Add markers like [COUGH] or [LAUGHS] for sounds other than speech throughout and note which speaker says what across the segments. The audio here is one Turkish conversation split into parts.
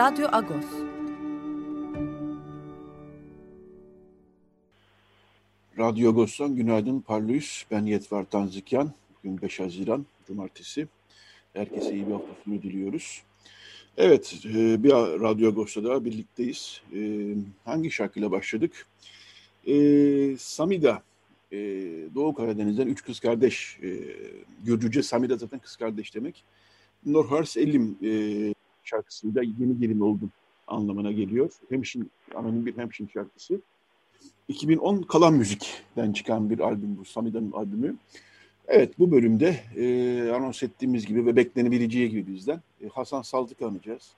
Speaker 1: Radyo Agos.
Speaker 2: Radyo Agos'tan günaydın parlıyız. Ben Yetvar Tanzikyan. Bugün 5 Haziran Cumartesi. Herkese iyi bir hafta sonu diliyoruz. Evet, e, bir Radyo Agos'ta daha birlikteyiz. E, hangi şarkıyla başladık? E, Samida, Doğu Karadeniz'den üç kız kardeş. Gürcüce Samida zaten kız kardeş demek. Norhars Elim şarkısıyla yeni gelin oldum anlamına geliyor. Hemşin, anonim bir hemşin şarkısı. 2010 Kalan Müzik'ten çıkan bir albüm bu, Samida'nın albümü. Evet bu bölümde e, anons ettiğimiz gibi ve beklenebileceği gibi bizden e, Hasan Saltık'ı anacağız.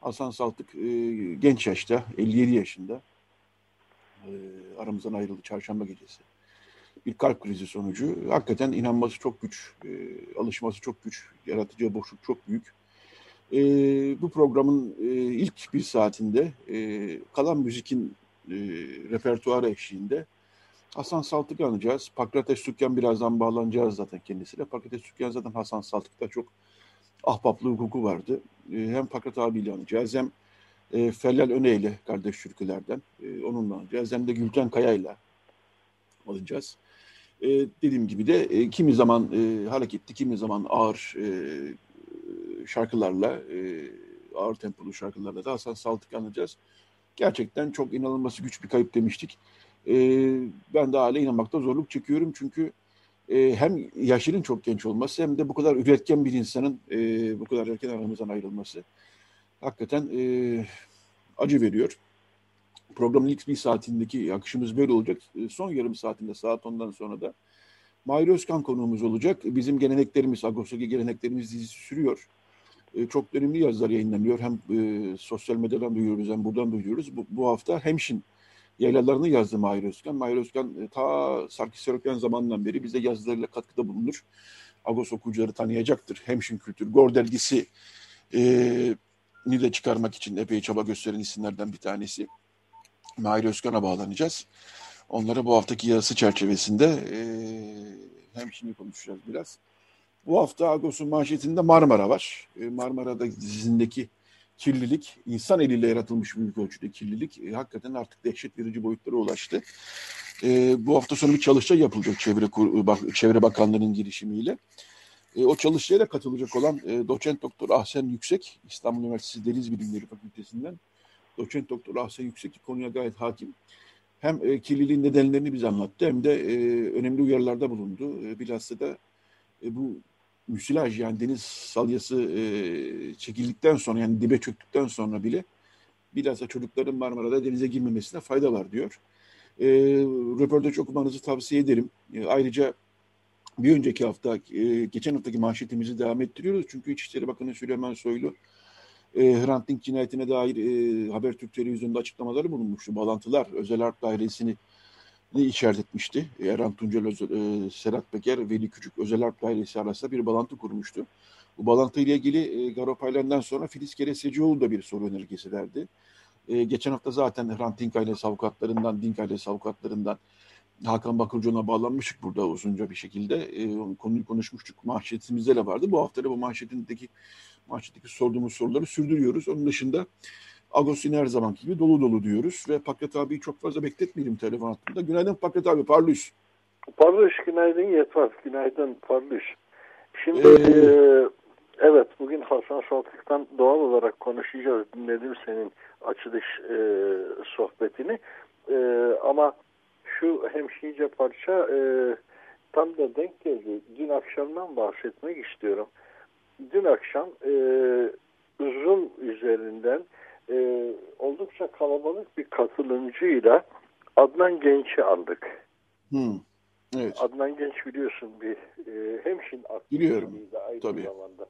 Speaker 2: Hasan Saltık e, genç yaşta, 57 yaşında e, aramızdan ayrıldı çarşamba gecesi. Bir kalp krizi sonucu. Hakikaten inanması çok güç, e, alışması çok güç, yaratıcı boşluk çok büyük. E, bu programın e, ilk bir saatinde e, kalan müzikin e, repertuarı eşliğinde Hasan Saltık'ı anacağız. Pakrates Sükyan birazdan bağlanacağız zaten kendisiyle. Pakrates Sükyan zaten Hasan Saltık'ta çok ahbaplı hukuku vardı. E, hem Pakrat abiyle anacağız hem e, Fellal Öne kardeş türkülerden e, onunla anacağız. Hem de Gülten Kaya'yla alacağız. E, dediğim gibi de e, kimi zaman e, hareketli, kimi zaman ağır e, şarkılarla, e, ağır tempolu şarkılarla da Hasan Saltık anacağız. Gerçekten çok inanılması güç bir kayıp demiştik. E, ben de hala inanmakta zorluk çekiyorum çünkü e, hem yaşının çok genç olması hem de bu kadar üretken bir insanın e, bu kadar erken aramızdan ayrılması hakikaten e, acı veriyor. Programın ilk bir saatindeki akışımız böyle olacak. E, son yarım saatinde saat ondan sonra da Mahir Özkan konuğumuz olacak. Bizim geleneklerimiz, Agos'taki geleneklerimiz dizisi sürüyor. E, çok önemli yazılar yayınlanıyor. Hem e, sosyal medyadan duyuyoruz hem buradan duyuyoruz. Bu, bu hafta Hemşin yaylalarını yazdı Mahir Özkan. Mahir Özkan e, ta Sarkis zamanından beri bize yazılarıyla katkıda bulunur. Agos okuyucuları tanıyacaktır. Hemşin Kültür, Gor dergisi e, ni de çıkarmak için epey çaba gösteren isimlerden bir tanesi. Mahir Özkan'a bağlanacağız. Onlara bu haftaki yazısı çerçevesinde e, Hemşin'i konuşacağız biraz. Bu hafta Agos'un manşetinde Marmara var. E, Marmara'da dizisindeki kirlilik, insan eliyle yaratılmış büyük ölçüde kirlilik e, hakikaten artık dehşet verici boyutlara ulaştı. E, bu hafta sonu bir çalışma yapılacak Çevre, bak, Çevre Bakanlığı'nın girişimiyle. E, o çalışmaya da katılacak olan e, doçent doktor Ahsen Yüksek, İstanbul Üniversitesi Deniz Bilimleri Fakültesinden doçent doktor Ahsen Yüksek konuya gayet hakim. Hem e, kirliliğin nedenlerini bize anlattı hem de e, önemli uyarılarda bulundu. E, bilhassa da e, bu müsilaj yani deniz salyası e, çekildikten sonra yani dibe çöktükten sonra bile bilhassa çocukların Marmara'da denize girmemesine fayda var diyor. E, röportaj okumanızı tavsiye ederim. E, ayrıca bir önceki hafta, e, geçen haftaki manşetimizi devam ettiriyoruz. Çünkü İçişleri Bakanı Süleyman Soylu e, Hrant Dink cinayetine dair e, Habertürk televizyonda açıklamaları bulunmuştu. Bağlantılar, özel harp dairesini işaret etmişti. Erhan Tuncel, Özel, e, Serhat Peker, Veli Küçük Özel Harp Dairesi arasında bir bağlantı kurmuştu. Bu bağlantıyla ilgili e, Garopaylan'dan sonra Filiz Keresecioğlu da bir soru önergesi verdi. E, geçen hafta zaten Hrant Dink ailesi avukatlarından, Dink ailesi avukatlarından Hakan Bakırcı'na bağlanmıştık burada uzunca bir şekilde. E, konuyu konuşmuştuk. Manşetimizde de vardı. Bu hafta da bu manşetindeki manşetteki sorduğumuz soruları sürdürüyoruz. Onun dışında Agostin her zaman gibi dolu dolu diyoruz ve Pakrat abiyi çok fazla bekletmeyelim telefon hattında. Günaydın Pakrat abi, parlış.
Speaker 3: Parlış, günaydın Yetmez, günaydın parlış. Şimdi ee... e, evet bugün Hasan Saltık'tan doğal olarak konuşacağız. Dinledim senin açılış e, sohbetini. E, ama şu hemşice parça e, tam da denk geldi. Dün akşamdan bahsetmek istiyorum. Dün akşam e, Zoom üzerinden e, oldukça kalabalık bir katılımcıyla Adnan Genç'i aldık.
Speaker 2: Hmm. Evet.
Speaker 3: Adnan Genç biliyorsun bir e, hemşin
Speaker 2: aktivistiydi
Speaker 3: aynı
Speaker 2: Tabii.
Speaker 3: zamanda.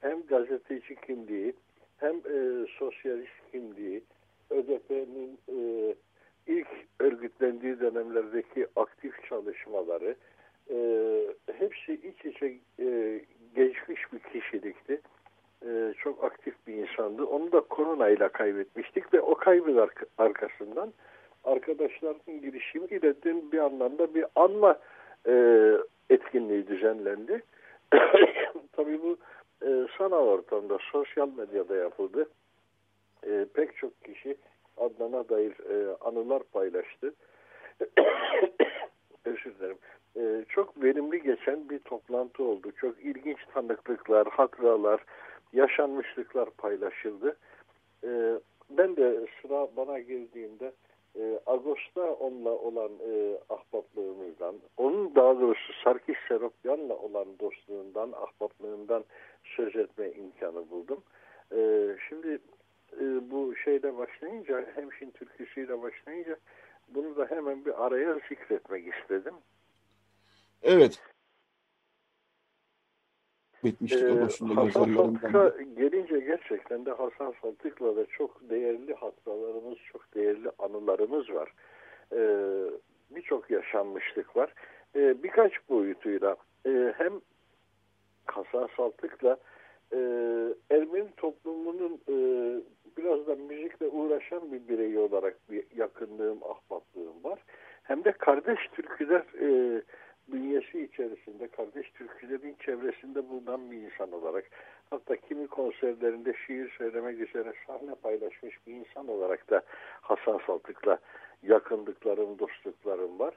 Speaker 3: hem gazeteci kimliği hem e, sosyalist kimliği ÖDP'nin e, ilk örgütlendiği dönemlerdeki aktif çalışmaları e, hepsi iç içe e, geçmiş bir kişilikti. E, çok aktif bir insandı. Onu da koronayla kaybetmiştik ve o kaybın ark arkasından arkadaşların girişimiyle dün bir anlamda bir anma e, etkinliği düzenlendi. [COUGHS] Tabii bu e, sanal ortamda, sosyal medyada yapıldı. Pek çok kişi Adnan'a dair e, anılar paylaştı. [COUGHS] Özür dilerim. Çok verimli geçen bir toplantı oldu. Çok ilginç tanıklıklar, hatıralar, yaşanmışlıklar paylaşıldı. E, ben de sıra bana geldiğinde e, Ağustos'ta onunla olan e, ahbaplığımızdan, onun daha doğrusu Sarkis Seropyan'la olan dostluğundan, ahbaplığından söz etme imkanı buldum. E, şimdi e, bu şeyle başlayınca, hemşin türküsüyle başlayınca bunu da hemen bir araya zikretmek istedim.
Speaker 2: Evet.
Speaker 3: Bitmiştik ee, Hasan Saltık'a gelince gerçekten de Hasan Saltık'la da çok değerli hatıralarımız, çok değerli anılarımız var. Ee, Birçok yaşanmışlık var. Ee, birkaç boyutuyla e, hem Hasan Saltık'la e, Ermeni toplumunun e, biraz da müzikle uğraşan bir birey olarak bir yakınlığım, ahbaplığım var. Hem de kardeş türküler e, bünyesi içerisinde, kardeş türkülerin çevresinde bulunan bir insan olarak hatta kimi konserlerinde şiir söylemek üzere sahne paylaşmış bir insan olarak da Hasan Saltık'la yakınlıklarım, dostluklarım var.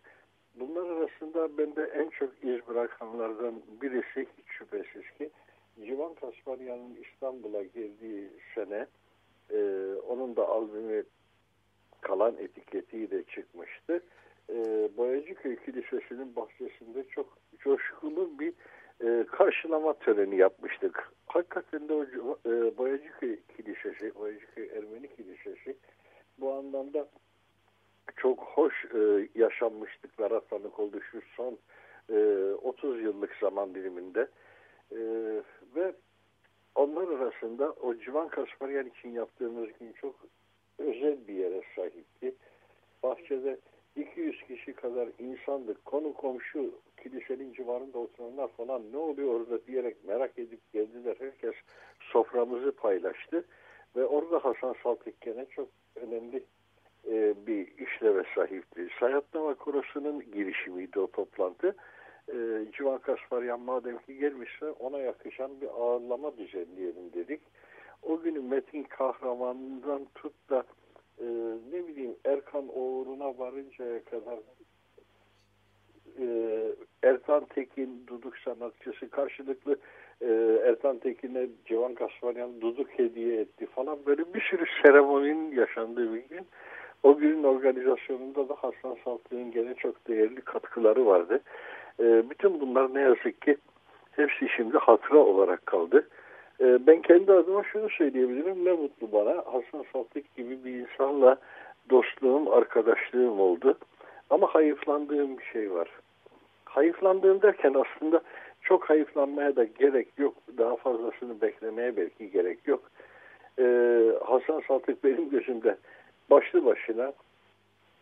Speaker 3: Bunlar arasında bende en çok iz bırakanlardan birisi hiç şüphesiz ki Civan Kasparyan'ın İstanbul'a geldiği sene e, onun da albümü kalan etiketiyle çıkmıştı. E, Boyacıköy Kilisesi'nin bahçesinde çok coşkulu bir e, karşılama töreni yapmıştık. Hakikaten de o e, Boyacıköy Kilisesi, Boyacıköy Ermeni Kilisesi bu anlamda çok hoş e, yaşanmışlıklara tanık oldu şu son e, 30 yıllık zaman diliminde. E, ve onlar arasında o Civan Kasparyan için yaptığımız gün çok özel bir yere sahipti. Bahçede 200 kişi kadar insandık. Konu komşu kilisenin civarında oturanlar falan ne oluyor orada diyerek merak edip geldiler. Herkes soframızı paylaştı. Ve orada Hasan Saltık gene çok önemli e, bir işleve sahipti. Sayatlama Korosu'nun girişimiydi o toplantı e, Civan Kasparyan madem ki gelmişse ona yakışan bir ağırlama düzenleyelim dedik. O günü Metin Kahraman'dan tut da e, ne bileyim Erkan Oğur'una varıncaya kadar e, Ertan Tekin Duduk sanatçısı karşılıklı e, Ertan Tekin'e Civan Kasparyan Duduk hediye etti falan böyle bir sürü seremoninin yaşandığı bir gün. O günün organizasyonunda da Hasan Saltık'ın gene çok değerli katkıları vardı. E, bütün bunlar ne yazık ki hepsi şimdi hatıra olarak kaldı. E, ben kendi adıma şunu söyleyebilirim. Ne mutlu bana Hasan Saltık gibi bir insanla dostluğum, arkadaşlığım oldu. Ama hayıflandığım bir şey var. Hayıflandığım derken aslında çok hayıflanmaya da gerek yok. Daha fazlasını beklemeye belki gerek yok. Ee, Hasan Saltık benim gözümde başlı başına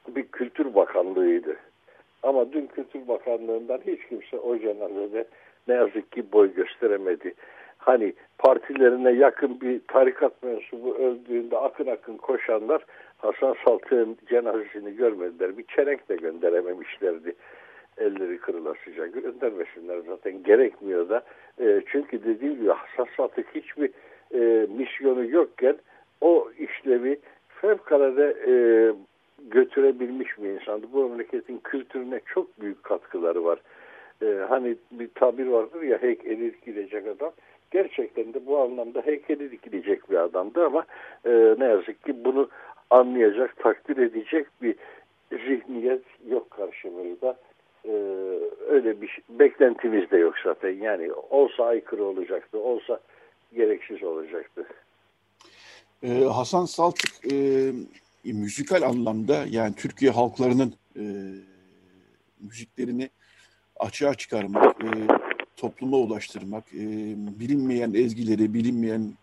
Speaker 3: bir kültür bakanlığıydı. Ama dün Kültür Bakanlığı'ndan hiç kimse o cenazede ne yazık ki boy gösteremedi. Hani partilerine yakın bir tarikat mensubu öldüğünde akın akın koşanlar Hasan Saltık'ın cenazesini görmediler. Bir çelenk de gönderememişlerdi. Elleri kırılasıca göndermesinler zaten gerekmiyor da. E, çünkü dediğim gibi Hasan Saltık hiçbir e, misyonu yokken o işlevi fevkalade e, götürebilmiş bir insandı. Bu memleketin kültürüne çok büyük katkıları var. Ee, hani bir tabir vardır ya heykeli dikilecek adam. Gerçekten de bu anlamda heykeli dikilecek bir adamdı ama e, ne yazık ki bunu anlayacak, takdir edecek bir zihniyet yok karşımızda. Ee, öyle bir şey, beklentimiz de yok zaten. Yani olsa aykırı olacaktı, olsa gereksiz olacaktı.
Speaker 2: Ee, Hasan Saltık e, e, müzikal anlamda yani Türkiye halklarının e, müziklerini açığa çıkarmak, e, topluma ulaştırmak, e, bilinmeyen ezgileri, bilinmeyen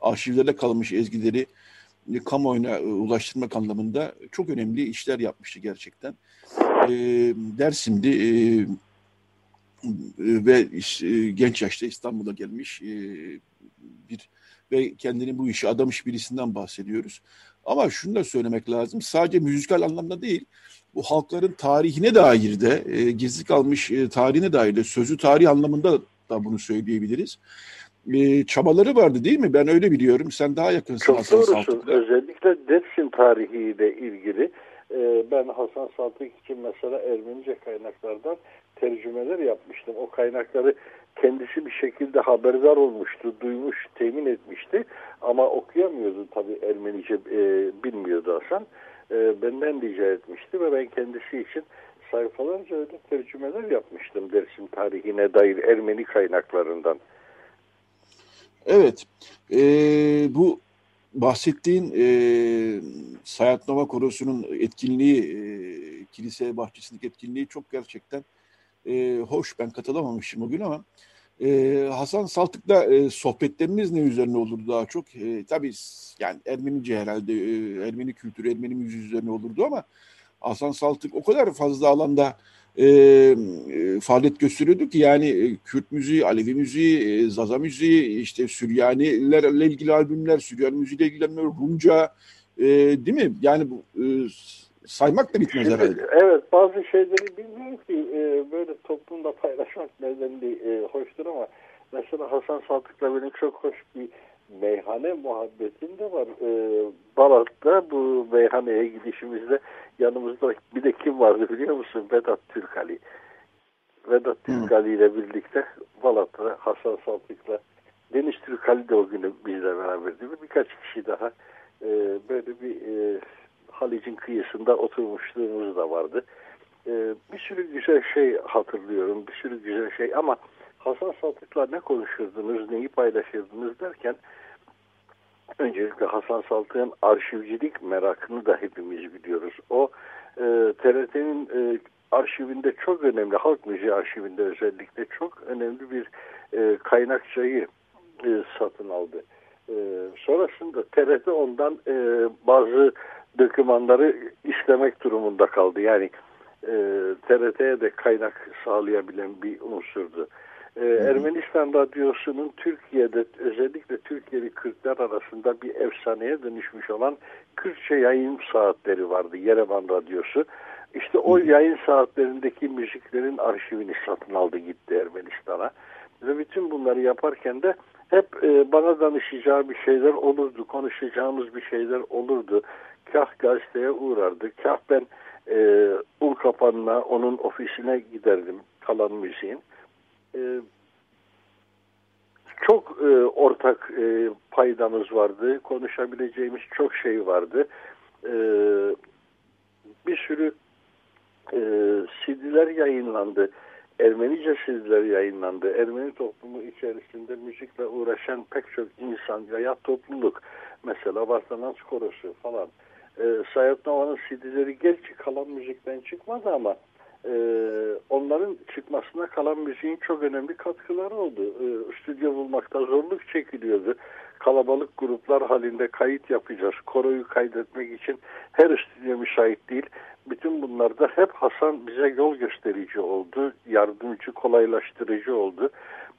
Speaker 2: arşivlerde kalmış ezgileri e, kamuoyuna e, ulaştırmak anlamında çok önemli işler yapmıştı gerçekten. E, Dersim'de e, ve e, genç yaşta İstanbul'a gelmiş e, bir ve kendini bu işe adamış birisinden bahsediyoruz. Ama şunu da söylemek lazım. Sadece müzikal anlamda değil, bu halkların tarihine dair de, e, gizli kalmış e, tarihine dair de, sözü tarih anlamında da bunu söyleyebiliriz. E, çabaları vardı değil mi? Ben öyle biliyorum. Sen daha yakınsın
Speaker 3: Çok Hasan doğrusun. Özellikle Dersim tarihiyle ilgili e, ben Hasan Saltık için mesela Ermenice kaynaklardan tercümeler yapmıştım. O kaynakları kendisi bir şekilde haberdar olmuştu, duymuş, temin etmişti. Ama okuyamıyordu tabii Ermenice e, bilmiyordu Hasan. E, benden rica etmişti ve ben kendisi için sayfalarca öyle tercümeler yapmıştım Dersim tarihine dair Ermeni kaynaklarından.
Speaker 2: Evet, e, bu bahsettiğin e, Sayat Korosu'nun etkinliği, e, kilise bahçesindeki etkinliği çok gerçekten e, hoş. Ben katılamamışım o gün ama Hasan Saltık'la e, sohbetlerimiz ne üzerine olurdu daha çok? E, tabii yani Ermenice herhalde, e, Ermeni kültürü, Ermeni müziği üzerine olurdu ama Hasan Saltık o kadar fazla alanda e, e, faaliyet gösteriyordu ki yani Kürt müziği, Alevi müziği, Zaza müziği, işte Süryanilerle ilgili albümler, Süryani müziğiyle ilgilenmiyor, Rumca, değil mi? Yani bu saymak da bitmez
Speaker 3: Şimdi,
Speaker 2: herhalde.
Speaker 3: Evet bazı şeyleri bilmiyorum ki e, böyle toplumda paylaşmak neden değil, e, hoştur ama mesela Hasan Saltık'la benim çok hoş bir meyhane muhabbetim de var. E, Balat'ta bu meyhaneye gidişimizde yanımızda bir de kim vardı biliyor musun? Vedat Türkali. Vedat Türkali ile birlikte Balat'ta Hasan Saltık'la Deniz Türkali de o günü bizle beraberdi. Birkaç kişi daha e, böyle bir e, Halic'in kıyısında oturmuşluğumuz da vardı. E, bir sürü güzel şey hatırlıyorum. Bir sürü güzel şey ama Hasan Saltık'la ne konuşurdunuz, neyi paylaşırdınız derken öncelikle Hasan Saltık'ın arşivcilik merakını da hepimiz biliyoruz. O e, TRT'nin e, arşivinde çok önemli, halk müziği arşivinde özellikle çok önemli bir e, kaynakçayı e, satın aldı. E, sonrasında TRT ondan e, bazı dokümanları istemek durumunda kaldı. Yani e, TRT'ye de kaynak sağlayabilen bir unsurdu. E, Ermenistan Radyosu'nun Türkiye'de özellikle Türkiye'li Kürtler arasında bir efsaneye dönüşmüş olan Kürtçe yayın saatleri vardı. Yerevan Radyosu. İşte o yayın saatlerindeki müziklerin arşivini satın aldı gitti Ermenistan'a. Ve bütün bunları yaparken de hep e, bana danışacağı bir şeyler olurdu, konuşacağımız bir şeyler olurdu kah gazeteye uğrardı, kah ben e, ul kapanına onun ofisine giderdim kalan müziğin. E, çok e, ortak e, paydamız vardı, konuşabileceğimiz çok şey vardı. E, bir sürü e, CD'ler yayınlandı. Ermenice CD'ler yayınlandı. Ermeni toplumu içerisinde müzikle uğraşan pek çok insan, veya topluluk, mesela Vatandaş Korosu falan e, Sayat Nova'nın CD'leri gerçi kalan müzikten çıkmadı ama e, onların çıkmasına kalan müziğin çok önemli katkıları oldu. E, stüdyo bulmakta zorluk çekiliyordu. Kalabalık gruplar halinde kayıt yapacağız. Koroyu kaydetmek için her stüdyo müsait değil. Bütün bunlarda hep Hasan bize yol gösterici oldu. Yardımcı, kolaylaştırıcı oldu.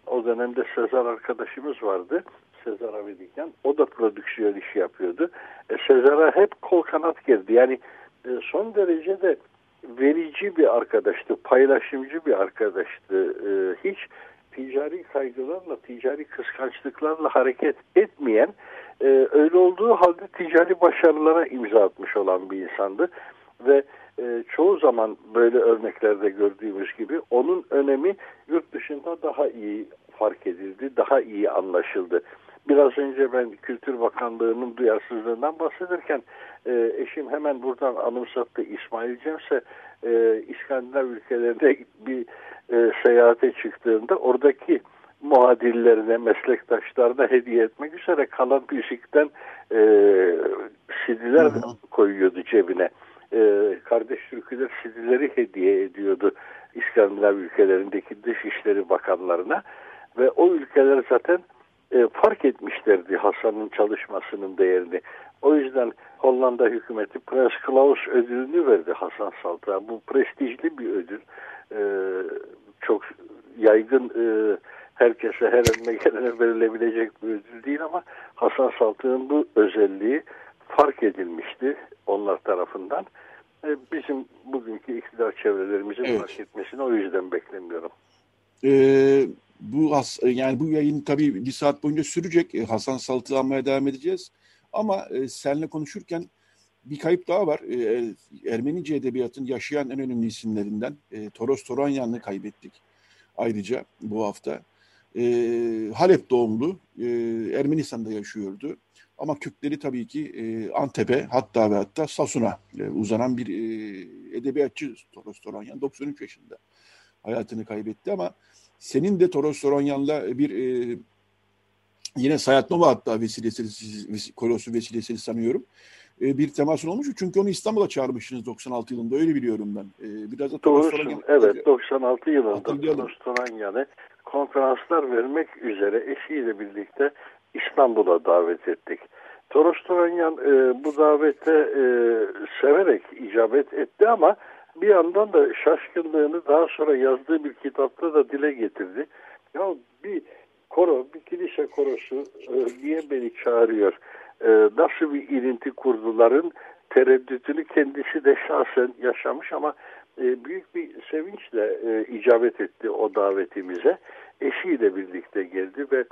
Speaker 3: O dönemde Sezar arkadaşımız vardı. Sezar Abedikyan. O da prodüksiyon işi yapıyordu. E, Sezar'a hep kol kanat girdi. Yani e, son derece de verici bir arkadaştı, paylaşımcı bir arkadaştı. E, hiç ticari kaygılarla, ticari kıskançlıklarla hareket etmeyen, e, öyle olduğu halde ticari başarılara imza atmış olan bir insandı. Ve e, çoğu zaman böyle örneklerde gördüğümüz gibi onun önemi yurt dışında daha iyi fark edildi, daha iyi anlaşıldı. Biraz önce ben Kültür Bakanlığı'nın duyarsızlığından bahsederken e, eşim hemen buradan anımsattı. İsmail Cemse e, İskandinav ülkelerinde bir e, seyahate çıktığında oradaki muadillerine, meslektaşlarına hediye etmek üzere kalan müzikten e, CD'ler koyuyordu cebine. e, kardeş türküler CD'leri hediye ediyordu İskandinav ülkelerindeki dışişleri bakanlarına ve o ülkeler zaten e, fark etmişlerdi Hasan'ın çalışmasının değerini. O yüzden Hollanda hükümeti Prens Klaus ödülünü verdi Hasan Saltık'a. Bu prestijli bir ödül. E, çok yaygın e, herkese her önüne gelene verilebilecek bir ödül değil ama Hasan Saltık'ın bu özelliği fark edilmişti onlar tarafından. E, bizim bugünkü iktidar çevrelerimizin evet. fark etmesini o yüzden beklemiyorum.
Speaker 2: Ee, bu yani bu yayın tabii bir saat boyunca sürecek. E, Hasan Saltık'ı almaya devam edeceğiz. Ama e, seninle konuşurken bir kayıp daha var. E, Ermenice edebiyatın yaşayan en önemli isimlerinden e, Toros Toranyan'ı kaybettik ayrıca bu hafta. E, Halep doğumlu, e, Ermenistan'da yaşıyordu. Ama kökleri tabii ki e, Antep'e hatta ve hatta Sasun'a e, uzanan bir e, edebiyatçı Toros Toranyan 93 yaşında hayatını kaybetti ama senin de Toros Toranyan'la bir e, yine Sayat Nova hatta vesilesi, kolosu vesilesiyle sanıyorum e, bir temasın olmuş. Çünkü onu İstanbul'a çağırmışsınız 96 yılında öyle biliyorum ben.
Speaker 3: E, biraz da Doğrusun. Evet 96 yılında Toros konferanslar vermek üzere eşiyle birlikte İstanbul'a davet ettik. Toros Toranyan e, bu davete e, severek icabet etti ama bir yandan da şaşkınlığını daha sonra yazdığı bir kitapta da dile getirdi. Ya bir koro, bir kilise korosu e, niye beni çağırıyor? E, nasıl bir ilinti kurduların tereddütünü kendisi de şahsen yaşamış ama e, büyük bir sevinçle icabet etti o davetimize. Eşiyle birlikte geldi ve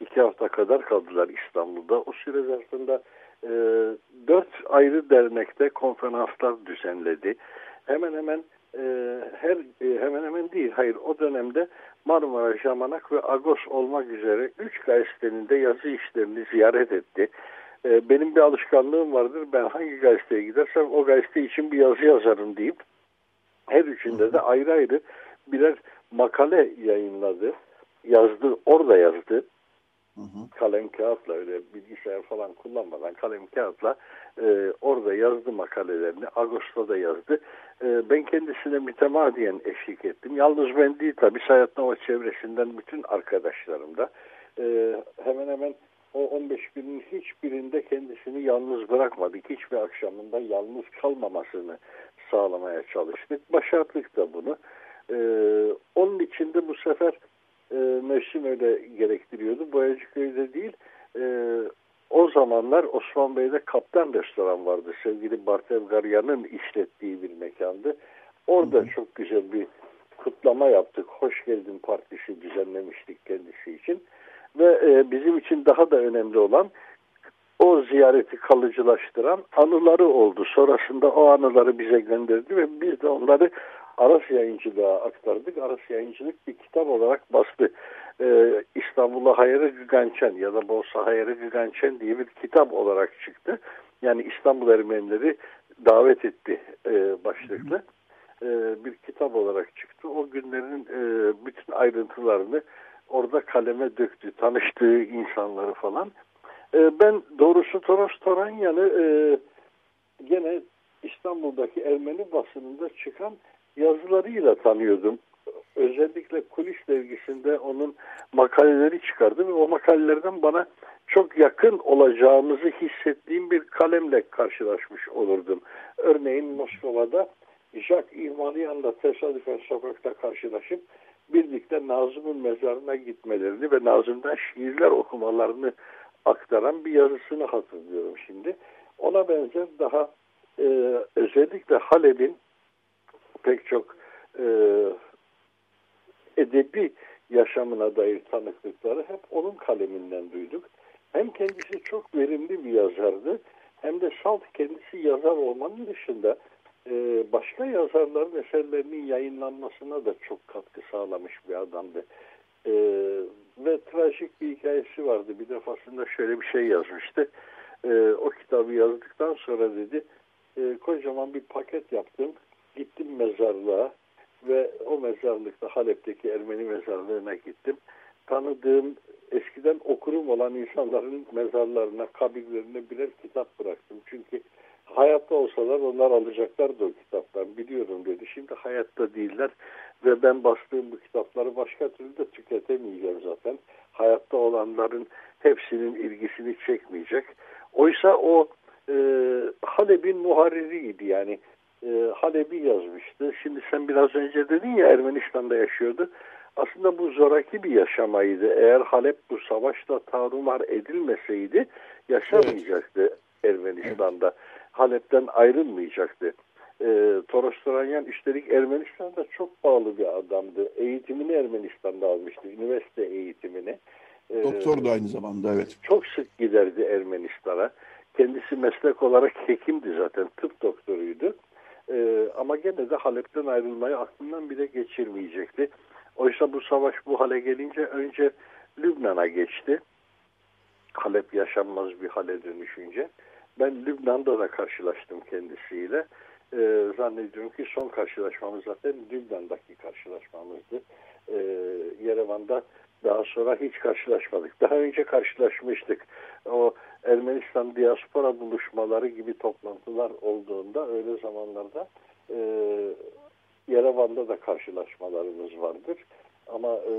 Speaker 3: iki hafta kadar kaldılar İstanbul'da. O süre zarfında e, dört ayrı dernekte konferanslar düzenledi. Hemen hemen e, her e, hemen hemen değil, hayır o dönemde Marmara, Jamanak ve Agos olmak üzere üç gazetenin de yazı işlerini ziyaret etti. E, benim bir alışkanlığım vardır. Ben hangi gazeteye gidersem o gazete için bir yazı yazarım deyip her üçünde de ayrı ayrı birer makale yayınladı. Yazdı, orada yazdı. Hı. Kalem kağıtla öyle bilgisayar falan kullanmadan kalem kağıtla e, orada yazdı makalelerini. Ağustos'ta yazdı. E, ben kendisine mütemadiyen eşlik ettim. Yalnız ben değil tabii Sayat Nova çevresinden bütün arkadaşlarım da e, hemen hemen o 15 günün hiçbirinde kendisini yalnız bırakmadık. Hiçbir akşamında yalnız kalmamasını sağlamaya çalıştık. Başardık da bunu. Ee, onun için de bu sefer e, mevsim öyle gerektiriyordu. Boyacıköy'de değil e, o zamanlar Osman Bey'de Kaptan Restoran vardı. Sevgili Bartev Garyan'ın işlettiği bir mekandı. Orada hı hı. çok güzel bir kutlama yaptık. Hoş geldin partisi düzenlemiştik kendisi için. Ve e, bizim için daha da önemli olan o ziyareti kalıcılaştıran anıları oldu. Sonrasında o anıları bize gönderdi ve biz de onları Aras Yayıncılığa aktardık. Aras Yayıncılık bir kitap olarak bastı. Ee, İstanbul'a Hayırı Gügançen ya da Bolsa Hayırı Gügançen diye bir kitap olarak çıktı. Yani İstanbul Ermenileri davet etti e, başlıklı e, bir kitap olarak çıktı. O günlerin e, bütün ayrıntılarını orada kaleme döktü. Tanıştığı insanları falan. E, ben doğrusu Toros Toranyan'ı e, gene İstanbul'daki Ermeni basınında çıkan yazılarıyla tanıyordum. Özellikle kulis dergisinde onun makaleleri çıkardı ve o makalelerden bana çok yakın olacağımızı hissettiğim bir kalemle karşılaşmış olurdum. Örneğin Moskova'da Jacques İhmaliyan'la tesadüfen sokakta karşılaşıp birlikte Nazım'ın mezarına gitmelerini ve Nazım'dan şiirler okumalarını aktaran bir yazısını hatırlıyorum şimdi. Ona benzer daha e, özellikle Halep'in pek çok e, edebi yaşamına dair tanıklıkları hep onun kaleminden duyduk. Hem kendisi çok verimli bir yazardı hem de salt kendisi yazar olmanın dışında e, başka yazarların eserlerinin yayınlanmasına da çok katkı sağlamış bir adamdı. E, ve trajik bir hikayesi vardı. Bir defasında şöyle bir şey yazmıştı. E, o kitabı yazdıktan sonra dedi e, kocaman bir paket yaptım gittim mezarlığa ve o mezarlıkta Halep'teki Ermeni mezarlığına gittim. Tanıdığım eskiden okurum olan insanların mezarlarına, kabirlerine birer kitap bıraktım. Çünkü hayatta olsalar onlar alacaklardı o kitaptan biliyorum dedi. Şimdi hayatta değiller ve ben bastığım bu kitapları başka türlü de tüketemeyeceğim zaten. Hayatta olanların hepsinin ilgisini çekmeyecek. Oysa o e, Halep'in muharririydi yani e, Halep'i yazmıştı. Şimdi sen biraz önce dedin ya Ermenistan'da yaşıyordu. Aslında bu zoraki bir yaşamaydı. Eğer Halep bu savaşta tarumar edilmeseydi yaşamayacaktı evet. Ermenistan'da. Evet. Halep'ten ayrılmayacaktı. E, Toros Toranyan üstelik Ermenistan'da çok pahalı bir adamdı. Eğitimini Ermenistan'da almıştı. Üniversite eğitimini.
Speaker 2: E, Doktor da aynı zamanda evet.
Speaker 3: Çok sık giderdi Ermenistan'a. Kendisi meslek olarak hekimdi zaten. Tıp doktoruydu. E, ama gene de Halep'ten ayrılmayı aklından bile geçirmeyecekti. Oysa bu savaş bu hale gelince önce Lübnan'a geçti. Halep yaşanmaz bir hale dönüşünce. Ben Lübnan'da da karşılaştım kendisiyle. Ee, zannediyorum ki son karşılaşmamız zaten Lübnan'daki karşılaşmamızdı. Ee, Yerevan'da daha sonra hiç karşılaşmadık. Daha önce karşılaşmıştık. O Ermenistan diaspora buluşmaları gibi toplantılar olduğunda öyle zamanlarda e, Yerevan'da da karşılaşmalarımız vardır. Ama e,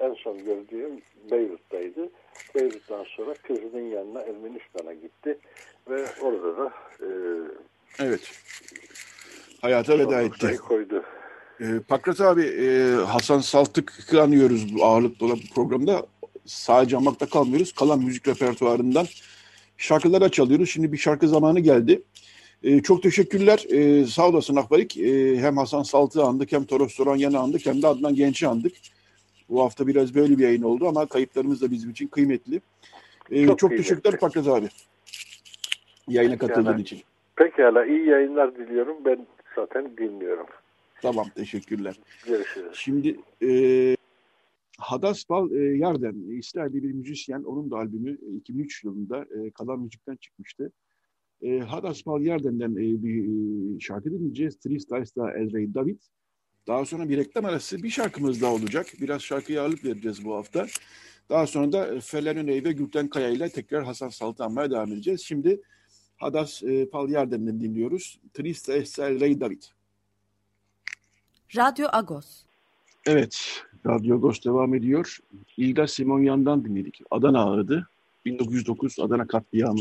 Speaker 3: en son gördüğüm Beyrut'taydı. Beyrut'tan sonra kızının yanına Ermenistan'a gitti ve orada da e,
Speaker 2: evet hayata veda etti. Koydu. E, Pakrat abi e, Hasan Saltık'ı anıyoruz bu ağırlıklı olan programda. Sadece anmakta kalmıyoruz. Kalan müzik repertuarından şarkılara çalıyoruz. Şimdi bir şarkı zamanı geldi. E, çok teşekkürler. E, sağ olasın Akbarik. E, hem Hasan Saltık'ı andık hem Toros Soranyan'ı andık hem de Adnan Genç'i andık. Bu hafta biraz böyle bir yayın oldu ama kayıplarımız da bizim için kıymetli. E, çok çok teşekkürler Pakrat abi. Yayına katıldığın için.
Speaker 3: Pekala iyi yayınlar diliyorum. Ben zaten dinliyorum.
Speaker 2: Tamam teşekkürler.
Speaker 3: Görüşürüz.
Speaker 2: Şimdi e, Hadaspal e, Yarden, İsrailli bir müzisyen, onun da albümü 2003 yılında e, Kalan Müzik'ten çıkmıştı. E, Hadaspal Yarden'den e, bir e, şarkı dinleyeceğiz. Tristaysta El Rey David. Daha sonra bir reklam arası bir şarkımız daha olacak. Biraz şarkıya ağırlık vereceğiz bu hafta. Daha sonra da Felen Öney ve Gülten Kaya ile tekrar Hasan Saltanma'ya devam edeceğiz. Şimdi Hadas e, Pal Yarden'den dinliyoruz. Tristaysta El Rey David.
Speaker 1: Radyo Agos.
Speaker 2: Evet, Radyo Agos devam ediyor. İlda Simonyan'dan dinledik. Adana Ağıdı. 1909 Adana katliamı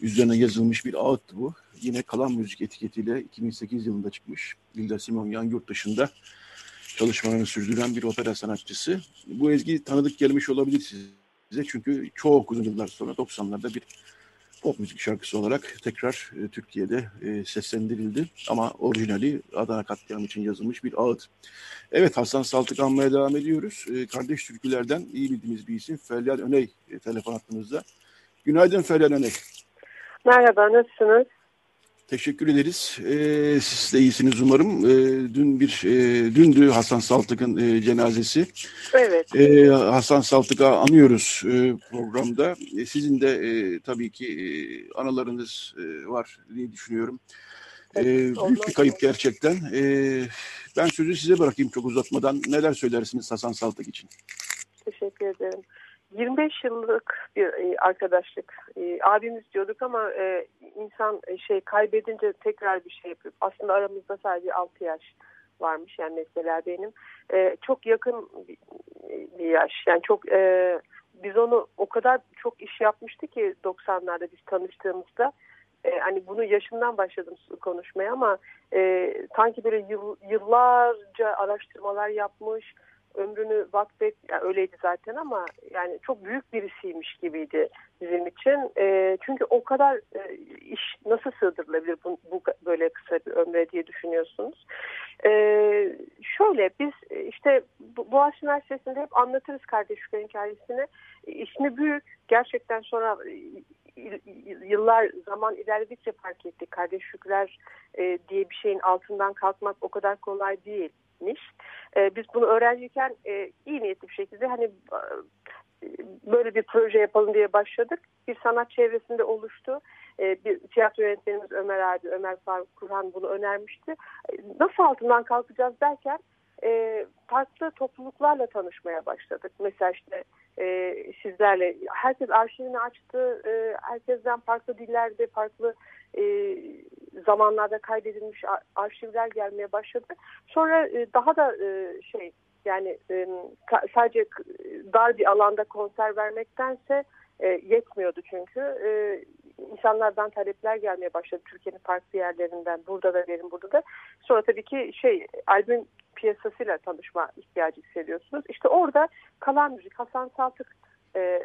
Speaker 2: üzerine yazılmış bir ağıttı bu. Yine Kalan Müzik etiketiyle 2008 yılında çıkmış. İlda Simonyan yurt dışında çalışmalarını sürdüren bir opera sanatçısı. Bu ezgi tanıdık gelmiş olabilir size. Çünkü çok uzun yıllar sonra 90'larda bir pop müzik şarkısı olarak tekrar e, Türkiye'de e, seslendirildi. Ama orijinali Adana katliamı için yazılmış bir ağıt. Evet Hasan Saltık anmaya devam ediyoruz. E, kardeş türkülerden iyi bildiğimiz bir isim Feryal Öney e, telefon hattımızda. Günaydın Feryal Öney.
Speaker 4: Merhaba nasılsınız?
Speaker 2: Teşekkür ederiz. Ee, siz de iyisiniz umarım. Ee, dün bir e, dündü Hasan Saltık'ın e, cenazesi.
Speaker 4: Evet.
Speaker 2: Ee, Hasan Saltık'ı anıyoruz e, programda. E, sizin de e, tabii ki e, anılarınız e, var diye düşünüyorum. E, büyük bir kayıp gerçekten. E, ben sözü size bırakayım çok uzatmadan. Neler söylersiniz Hasan Saltık için?
Speaker 4: Teşekkür ederim. 25 yıllık bir e, arkadaşlık. E, abimiz diyorduk ama e, insan şey kaybedince tekrar bir şey yapıyor. Aslında aramızda sadece 6 yaş varmış yani mesela benim. Çok yakın bir yaş. Yani çok biz onu o kadar çok iş yapmıştı ki 90'larda biz tanıştığımızda. hani bunu yaşından başladım konuşmaya ama e, sanki böyle yıl, yıllarca araştırmalar yapmış, ömrünü vakfet, yani öyleydi zaten ama yani çok büyük birisiymiş gibiydi bizim için. E, çünkü o kadar e, iş nasıl sığdırılabilir bu, bu böyle kısa bir ömre diye düşünüyorsunuz. E, şöyle biz işte Boğaziçi Üniversitesi'nde hep anlatırız kardeşliklerin hikayesini. İsmi büyük. Gerçekten sonra yıllar zaman ilerledikçe fark ettik. Kardeşlikler e, diye bir şeyin altından kalkmak o kadar kolay değil etmiş. E, biz bunu öğrenciyken e, iyi niyetli bir şekilde hani e, böyle bir proje yapalım diye başladık. Bir sanat çevresinde oluştu. E, bir tiyatro yönetmenimiz Ömer abi, Ömer Faruk Kurhan bunu önermişti. E, nasıl altından kalkacağız derken e, farklı topluluklarla tanışmaya başladık. Mesela işte e, sizlerle. Herkes arşivini açtı. E, herkesten farklı dillerde, farklı e, zamanlarda kaydedilmiş arşivler gelmeye başladı. Sonra e, daha da e, şey yani e, sadece dar bir alanda konser vermektense e, yetmiyordu çünkü. E, insanlardan talepler gelmeye başladı Türkiye'nin farklı yerlerinden. Burada da verin, burada da. Sonra tabii ki şey albüm piyasasıyla tanışma ihtiyacı hissediyorsunuz. İşte orada kalan müzik Hasan Saltık e,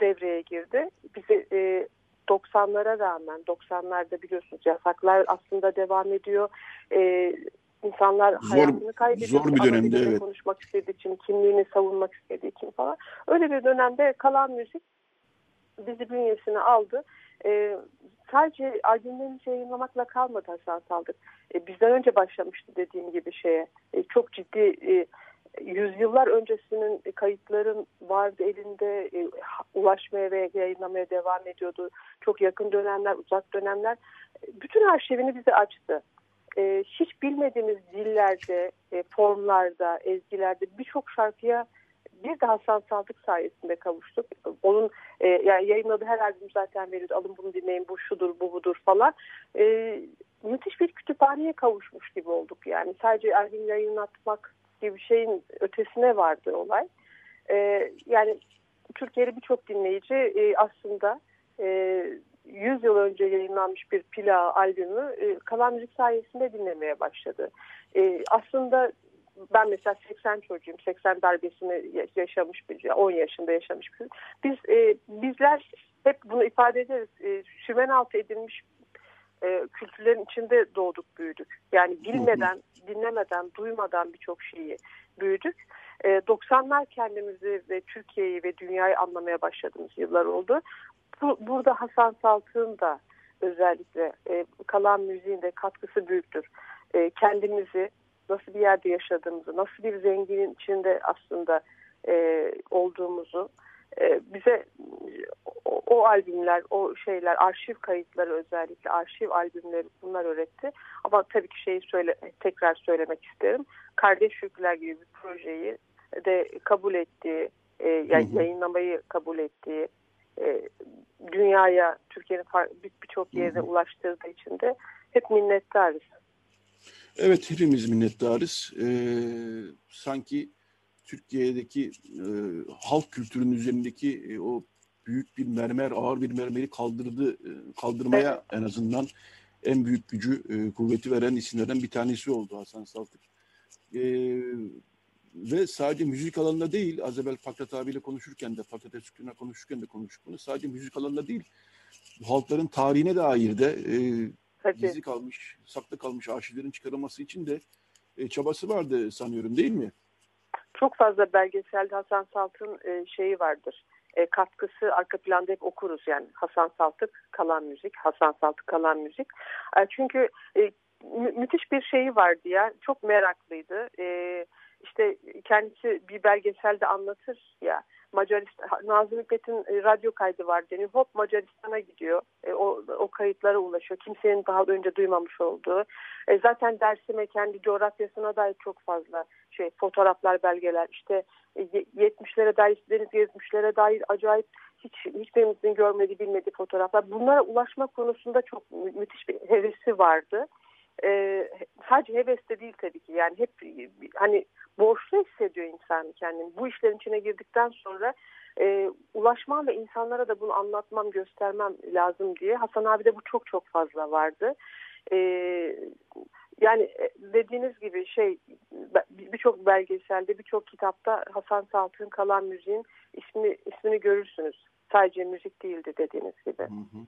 Speaker 4: devreye girdi. Bizi e, 90'lara rağmen 90'larda biliyorsunuz yasaklar aslında devam ediyor. E, insanlar zor, hayatını kaybediyor.
Speaker 2: Zor bir dönemde evet.
Speaker 4: Konuşmak istediği için, kimliğini savunmak istediği için falan. Öyle bir dönemde kalan müzik bizi bünyesine aldı. E, sadece albümlerimizi yayınlamakla kalmadı Hasan Saldık. E, bizden önce başlamıştı dediğim gibi şeye. E, çok ciddi e, yüzyıllar öncesinin kayıtların vardı elinde e, ulaşmaya ve yayınlamaya devam ediyordu. Çok yakın dönemler, uzak dönemler. Bütün arşivini bize açtı. E, hiç bilmediğimiz dillerde, e, formlarda, ezgilerde birçok şarkıya bir de Hasan Saltık sayesinde kavuştuk. Onun yani yayınladığı her albüm zaten veriyordu. Alın bunu dinleyin, bu şudur, bu budur falan. Müthiş bir kütüphaneye kavuşmuş gibi olduk yani. Sadece albüm yayınlatmak gibi bir şeyin ötesine vardı olay. E, yani Türkiye'de birçok dinleyici e, aslında e, 100 yıl önce yayınlanmış bir pila albümü e, kalan müzik sayesinde dinlemeye başladı. E, aslında ben mesela 80 çocuğum. 80 darbesini yaşamış bir 10 yaşında yaşamış bir Biz e, bizler hep bunu ifade ederiz. E, sümen altı edilmiş e, kültürlerin içinde doğduk, büyüdük. Yani bilmeden, dinlemeden, duymadan birçok şeyi büyüdük. E, 90'lar kendimizi ve Türkiye'yi ve dünyayı anlamaya başladığımız yıllar oldu. Bu, burada Hasan Saltık'ın da özellikle e, kalan müziğin de katkısı büyüktür. E, kendimizi nasıl bir yerde yaşadığımızı, nasıl bir zenginin içinde aslında e, olduğumuzu e, bize o, o albümler, o şeyler, arşiv kayıtları özellikle arşiv albümleri bunlar öğretti. Ama tabii ki şeyi söyle, tekrar söylemek isterim. Kardeş Yükler gibi bir projeyi de kabul ettiği, e, yayınlamayı kabul ettiği, e, dünyaya, Türkiye'nin birçok yerine ulaştırdığı için de hep minnettarız.
Speaker 2: Evet hepimiz minnettarız. Ee, sanki Türkiye'deki e, halk kültürünün üzerindeki e, o büyük bir mermer, ağır bir mermeri kaldırdı, e, kaldırmaya en azından en büyük gücü, e, kuvveti veren isimlerden bir tanesi oldu Hasan Saltık. E, ve sadece müzik alanında değil, az evvel Pakrat abiyle konuşurken de, Pakrat Esükü'ne konuşurken de konuştuk bunu. Sadece müzik alanında değil, halkların tarihine dair de e, Tabii. gizli kalmış, saklı kalmış arşivlerin çıkarılması için de e, çabası vardı sanıyorum değil mi?
Speaker 4: Çok fazla belgeselde Hasan Salt'ın e, şeyi vardır. E, katkısı arka planda hep okuruz yani Hasan Saltık kalan müzik, Hasan Saltık kalan müzik. E, çünkü e, mü müthiş bir şeyi vardı ya, çok meraklıydı. E, işte kendisi bir belgeselde anlatır ya Macaristan, Nazım Hikmet'in e, radyo kaydı var deniyor. Hop Macaristan'a gidiyor. E, o, o kayıtlara ulaşıyor. Kimsenin daha önce duymamış olduğu. E, zaten Dersim'e kendi coğrafyasına dair çok fazla şey fotoğraflar, belgeler. İşte e, 70'lere dair, deniz 70'lere dair acayip hiç hiçbirimizin görmediği, bilmediği fotoğraflar. Bunlara ulaşma konusunda çok mü müthiş bir hevesi vardı. E, sadece heves de değil tabii ki. Yani hep hani borçlu hissediyor insan kendini. Bu işlerin içine girdikten sonra e, ulaşmam ve insanlara da bunu anlatmam, göstermem lazım diye. Hasan abi de bu çok çok fazla vardı. E, yani e, dediğiniz gibi şey birçok belgeselde, birçok kitapta Hasan Saltık'ın kalan müziğin ismi, ismini görürsünüz. Sadece müzik değildi dediğiniz gibi. Hı hı.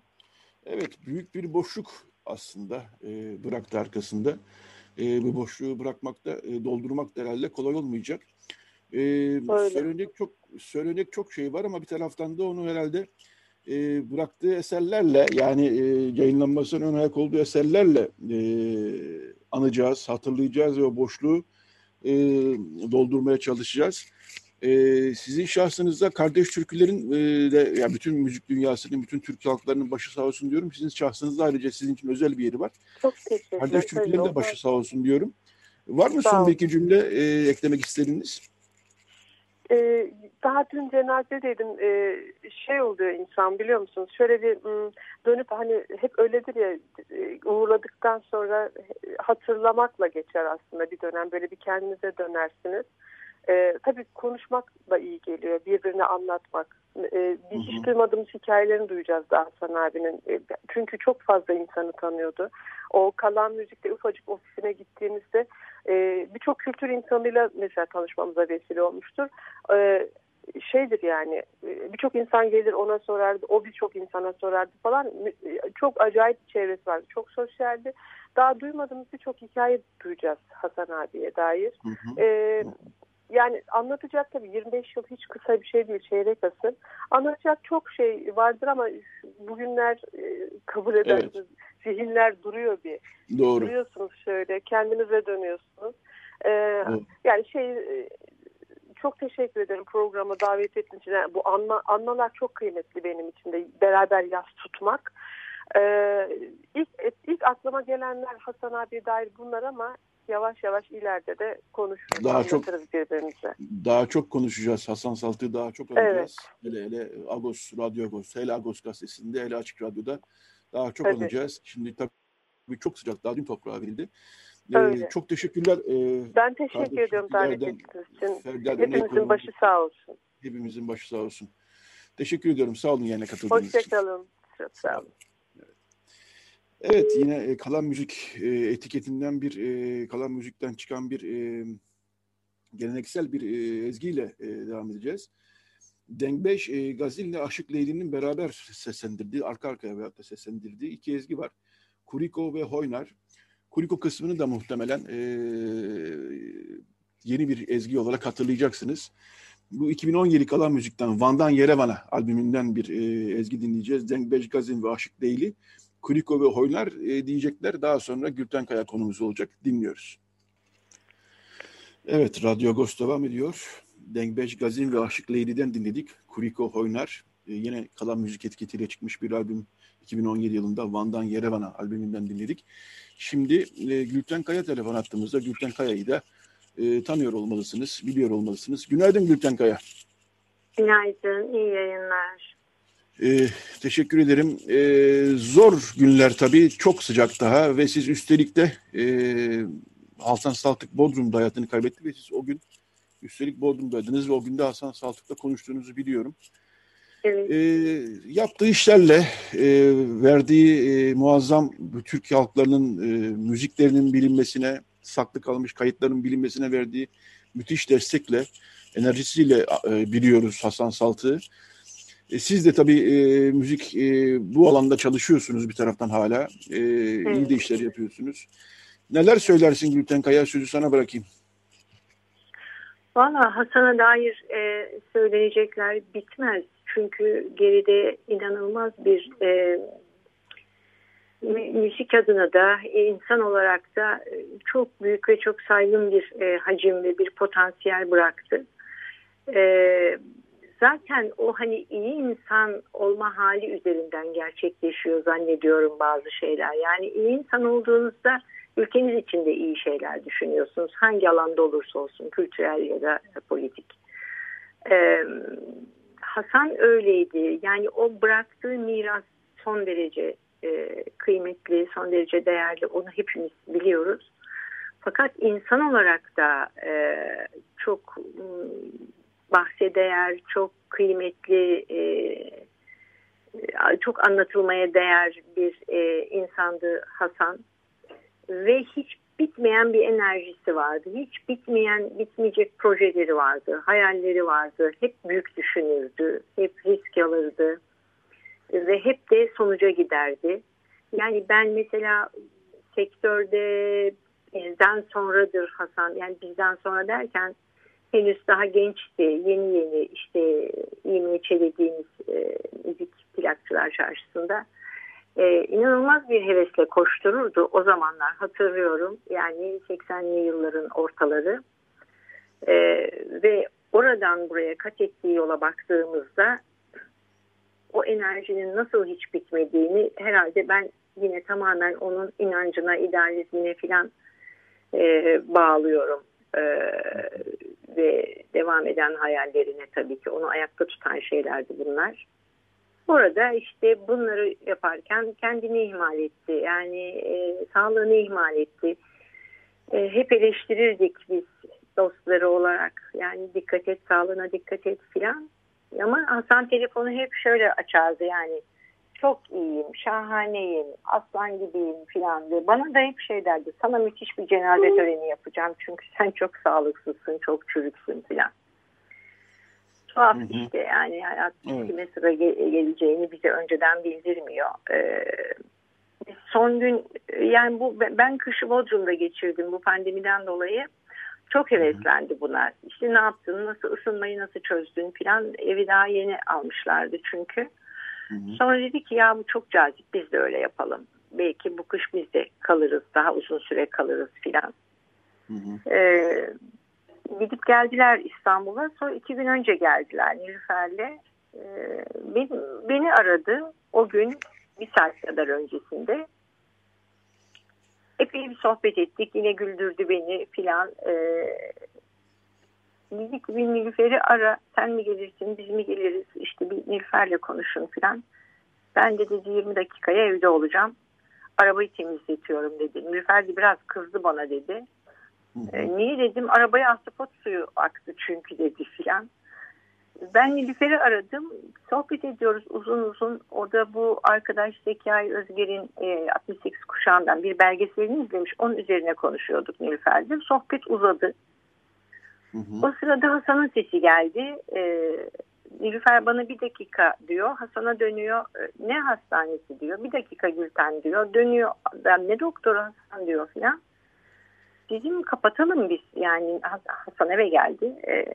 Speaker 2: Evet, büyük bir boşluk aslında e, bıraktı arkasında e, bu boşluğu bırakmakta, e, doldurmak da herhalde kolay olmayacak. E, söylenecek çok söylenecek çok şey var ama bir taraftan da onu herhalde e, bıraktığı eserlerle yani e, yayınlanmasının ön ayak olduğu eserlerle e, anacağız, hatırlayacağız ve o boşluğu e, doldurmaya çalışacağız. E, sizin şahsınızda kardeş türkülerin e, de yani bütün müzik dünyasının, bütün Türk halklarının başı sağ olsun diyorum. Sizin şahsınızda ayrıca sizin için özel bir yeri var.
Speaker 4: Çok teşekkür
Speaker 2: Kardeş türkülerin de başı sağ olsun diyorum. Var mı son bir iki cümle e, eklemek istediğiniz?
Speaker 4: e, daha dün cenazedeydim e, şey oluyor insan biliyor musunuz şöyle bir dönüp hani hep öyledir ya uğurladıktan sonra hatırlamakla geçer aslında bir dönem böyle bir kendinize dönersiniz. E, tabii konuşmak da iyi geliyor birbirine anlatmak. E, biz hı hı. hiç duymadığımız hikayelerini duyacağız daha Hasan abinin. E, çünkü çok fazla insanı tanıyordu. O kalan müzikte ufacık ofisine gittiğimizde e, birçok kültür insanıyla mesela tanışmamıza vesile olmuştur. E, şeydir yani e, birçok insan gelir ona sorardı, o birçok insana sorardı falan. E, çok acayip bir çevresi vardı, çok sosyaldi. Daha duymadığımız birçok hikaye duyacağız Hasan abiye dair. Hı hı. E, yani anlatacak tabii 25 yıl hiç kısa bir şey değil çeyrek asır. Anlatacak çok şey vardır ama bugünler e, kabul edersiniz. Evet. Zihinler duruyor bir. Doğru. Duruyorsunuz şöyle kendinize dönüyorsunuz. Ee, yani şey e, çok teşekkür ederim programı davet ettiğiniz için. Yani bu anma, anmalar çok kıymetli benim için de beraber yaz tutmak. Ee, ilk, ilk aklıma gelenler Hasan abi dair bunlar ama yavaş yavaş ileride de konuşuruz, daha çok, birbirimize.
Speaker 2: Daha çok konuşacağız. Hasan Saltı'yı daha çok alacağız. Evet. Hele hele Agos, Radyo Agos, hele Agos gazetesinde, hele Açık Radyo'da daha çok evet. alacağız. Şimdi tabii çok sıcak, daha dün toprağa verildi. Ee, çok teşekkürler.
Speaker 4: Ee, ben teşekkür ediyorum davet ettiğiniz için. Hepimizin başı sağ olsun.
Speaker 2: Hepimizin başı sağ olsun. Teşekkür ediyorum. Sağ olun yerine katıldığınız
Speaker 4: için. Hoşçakalın. Çok sağ olun.
Speaker 2: Evet yine e, kalan müzik e, etiketinden bir e, kalan müzikten çıkan bir geleneksel bir ezgiyle devam edeceğiz. Dengbeş e, Gazil ile Aşık Leyli'nin beraber seslendirdiği, arka arkaya veyahut da seslendirdiği iki ezgi var. Kuriko ve Hoynar. Kuriko kısmını da muhtemelen e, yeni bir ezgi olarak hatırlayacaksınız. Bu 2017 kalan müzikten Van'dan Yerevan'a albümünden bir e, ezgi dinleyeceğiz. Dengbeş Gazil ve Aşık Leyli. Kuriko ve Hoylar e, diyecekler. Daha sonra Gülten Kaya konumuz olacak. Dinliyoruz. Evet, Radyo Agos devam ediyor. Dengbej Gazin ve Aşık Leyli'den dinledik. Kuriko Hoynar. E, yine kalan müzik etiketiyle çıkmış bir albüm. 2017 yılında Van'dan Yerevan'a albümünden dinledik. Şimdi e, Gülten Kaya telefon attığımızda Gülten Kaya'yı da e, tanıyor olmalısınız, biliyor olmalısınız. Günaydın Gülten Kaya.
Speaker 5: Günaydın, iyi yayınlar.
Speaker 2: Ee, teşekkür ederim. Ee, zor günler tabii, çok sıcak daha ve siz üstelik de e, Hasan Saltık Bodrum'da hayatını kaybetti ve siz o gün üstelik Bodrum'daydınız ve o gün de Hasan Saltık'la konuştuğunuzu biliyorum. Evet. E, yaptığı işlerle e, verdiği e, muazzam Türk halklarının e, müziklerinin bilinmesine, saklı kalmış kayıtların bilinmesine verdiği müthiş destekle, enerjisiyle e, biliyoruz Hasan Saltık'ı. E, siz de tabii e, müzik e, bu alanda çalışıyorsunuz bir taraftan hala. E, evet. İyi de işler yapıyorsunuz. Neler söylersin Gülten Kaya? Sözü sana bırakayım.
Speaker 5: Valla Hasan'a dair e, söyleyecekler bitmez. Çünkü geride inanılmaz bir e, müzik adına da insan olarak da e, çok büyük ve çok saygın bir e, hacim ve bir potansiyel bıraktı. E, zaten o hani iyi insan olma hali üzerinden gerçekleşiyor zannediyorum bazı şeyler. Yani iyi insan olduğunuzda ülkeniz için de iyi şeyler düşünüyorsunuz. Hangi alanda olursa olsun kültürel ya da politik. Ee, Hasan öyleydi. Yani o bıraktığı miras son derece e, kıymetli, son derece değerli. Onu hepimiz biliyoruz. Fakat insan olarak da e, çok bahse değer, çok kıymetli, e, çok anlatılmaya değer bir e, insandı Hasan. Ve hiç bitmeyen bir enerjisi vardı. Hiç bitmeyen, bitmeyecek projeleri vardı, hayalleri vardı. Hep büyük düşünürdü, hep risk alırdı ve hep de sonuca giderdi. Yani ben mesela sektörde bizden sonradır Hasan, yani bizden sonra derken henüz daha gençti. Yeni yeni işte iğmeye çevirdiğimiz e, müzik plakçılar çarşısında e, inanılmaz bir hevesle koştururdu o zamanlar hatırlıyorum. Yani 80'li yılların ortaları e, ve oradan buraya kat ettiği yola baktığımızda o enerjinin nasıl hiç bitmediğini herhalde ben yine tamamen onun inancına, idealizmine filan e, bağlıyorum. E, ve devam eden hayallerine tabii ki onu ayakta tutan şeylerdi bunlar. Orada işte bunları yaparken kendini ihmal etti. Yani e, sağlığını ihmal etti. E, hep eleştirirdik biz dostları olarak. Yani dikkat et, sağlığına dikkat et filan. Ama Hasan telefonu hep şöyle açardı yani. Çok iyiyim, şahaneyim, aslan gibiyim filan diye. Bana da hep şey derdi. Sana müthiş bir cenaze töreni yapacağım. Çünkü sen çok sağlıksızsın, çok çürüksün filan. Tuhaf hı hı. işte yani hayat evet. kime sıra geleceğini bize önceden bildirmiyor. Ee, son gün yani bu ben kışı Bodrum'da geçirdim bu pandemiden dolayı. Çok heveslendi buna. İşte ne yaptın, nasıl ısınmayı nasıl çözdün filan. Evi daha yeni almışlardı çünkü. Hı hı. Sonra dedi ki ya bu çok cazip biz de öyle yapalım. Belki bu kış biz de kalırız, daha uzun süre kalırız filan. Ee, gidip geldiler İstanbul'a. Sonra iki gün önce geldiler Nilüfer'le. Ee, beni, beni aradı o gün bir saat kadar öncesinde. Epey bir sohbet ettik. Yine güldürdü beni filan. Ee, dedik bir Nilüfer'i ara. Sen mi gelirsin biz mi geliriz? İşte bir Nilüfer'le konuşun filan. Ben de dedi 20 dakikaya evde olacağım. Arabayı temizletiyorum dedi. Nilüfer de biraz kızdı bana dedi. E, niye dedim arabaya ahtapot suyu aktı çünkü dedi filan. Ben Nilüfer'i aradım. Sohbet ediyoruz uzun uzun. O da bu arkadaş Zekai Özger'in e, 68 kuşağından bir belgeselini izlemiş. Onun üzerine konuşuyorduk Nilüfer'de. Sohbet uzadı. Hı hı. O sırada Hasan'ın sesi geldi. E, Nilüfer bana bir dakika diyor. Hasan'a dönüyor. E, ne hastanesi diyor. Bir dakika Gülten diyor. Dönüyor. Ben ne doktoru Hasan diyor filan. Dedim kapatalım biz. Yani Hasan eve geldi. E,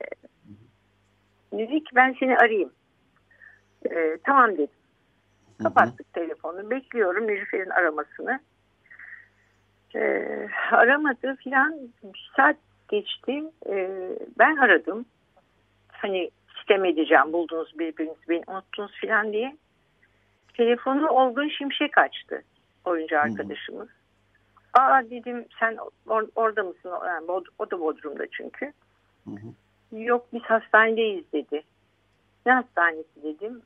Speaker 5: dedi ki ben seni arayayım. E, tamam dedim. Kapattık hı hı. telefonu. Bekliyorum Nilüfer'in aramasını. E, aramadı filan. Bir saat geçti. E, ben aradım. Hani sistem edeceğim. Buldunuz birbirinizi beni unuttunuz filan diye. Telefonu Olgun Şimşek açtı. Oyuncu arkadaşımız. Aa dedim sen or orada mısın? Yani, o da Bodrum'da çünkü. Hı hı. Yok biz hastanedeyiz dedi. Ne hastanesi dedim.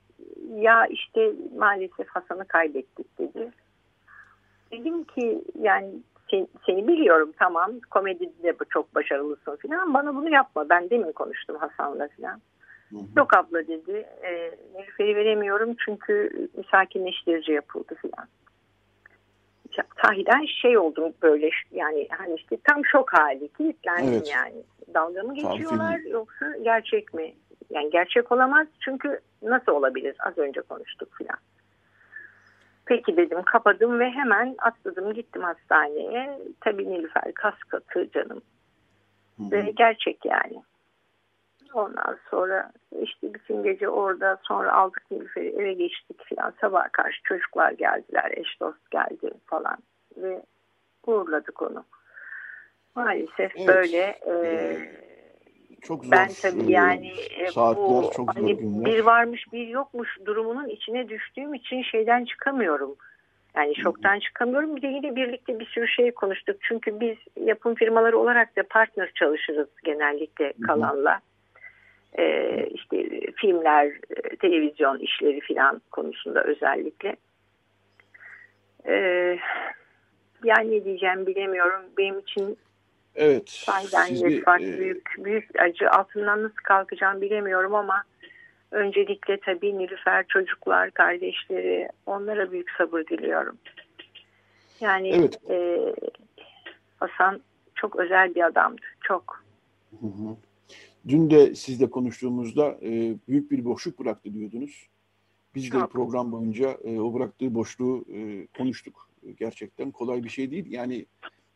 Speaker 5: Ya işte maalesef Hasan'ı kaybettik dedi. Dedim ki yani sen, seni biliyorum tamam komedide de çok başarılısın falan bana bunu yapma. Ben demin konuştum Hasan'la hı. Yok abla dedi. E, Nilüfer'i veremiyorum çünkü sakinleştirici yapıldı falan sahiden şey oldum böyle yani hani işte tam şok hali kilitlendim evet. yani. Dalga mı geçiyorlar Tabii. yoksa gerçek mi? Yani gerçek olamaz çünkü nasıl olabilir? Az önce konuştuk filan. Peki dedim kapadım ve hemen atladım gittim hastaneye. Tabii Nilüfer kas katı canım. Hı -hı. Ve gerçek yani. Ondan sonra işte bütün gece orada sonra aldık Nilüfer'i eve geçtik filan sabah karşı çocuklar geldiler eş dost geldi falan ve uğurladık onu. Maalesef evet. böyle e,
Speaker 2: çok zor.
Speaker 5: Ben tabii yani e, saatler bu çok hani zor bir varmış bir yokmuş durumunun içine düştüğüm için şeyden çıkamıyorum. Yani şoktan çıkamıyorum. Bir de yine birlikte bir sürü şey konuştuk. Çünkü biz yapım firmaları olarak da partner çalışırız genellikle kalanla. Hı hı e, işte filmler, televizyon işleri filan konusunda özellikle. E, yani ne diyeceğim bilemiyorum. Benim için
Speaker 2: evet,
Speaker 5: sahiden farklı e... büyük, büyük acı altından nasıl kalkacağım bilemiyorum ama öncelikle tabii Nilüfer çocuklar, kardeşleri onlara büyük sabır diliyorum. Yani evet. e, Hasan çok özel bir adamdı. Çok.
Speaker 2: Hı hı. Dün de sizle konuştuğumuzda e, büyük bir boşluk bıraktı diyordunuz. Biz de program boyunca e, o bıraktığı boşluğu e, konuştuk. Gerçekten kolay bir şey değil. Yani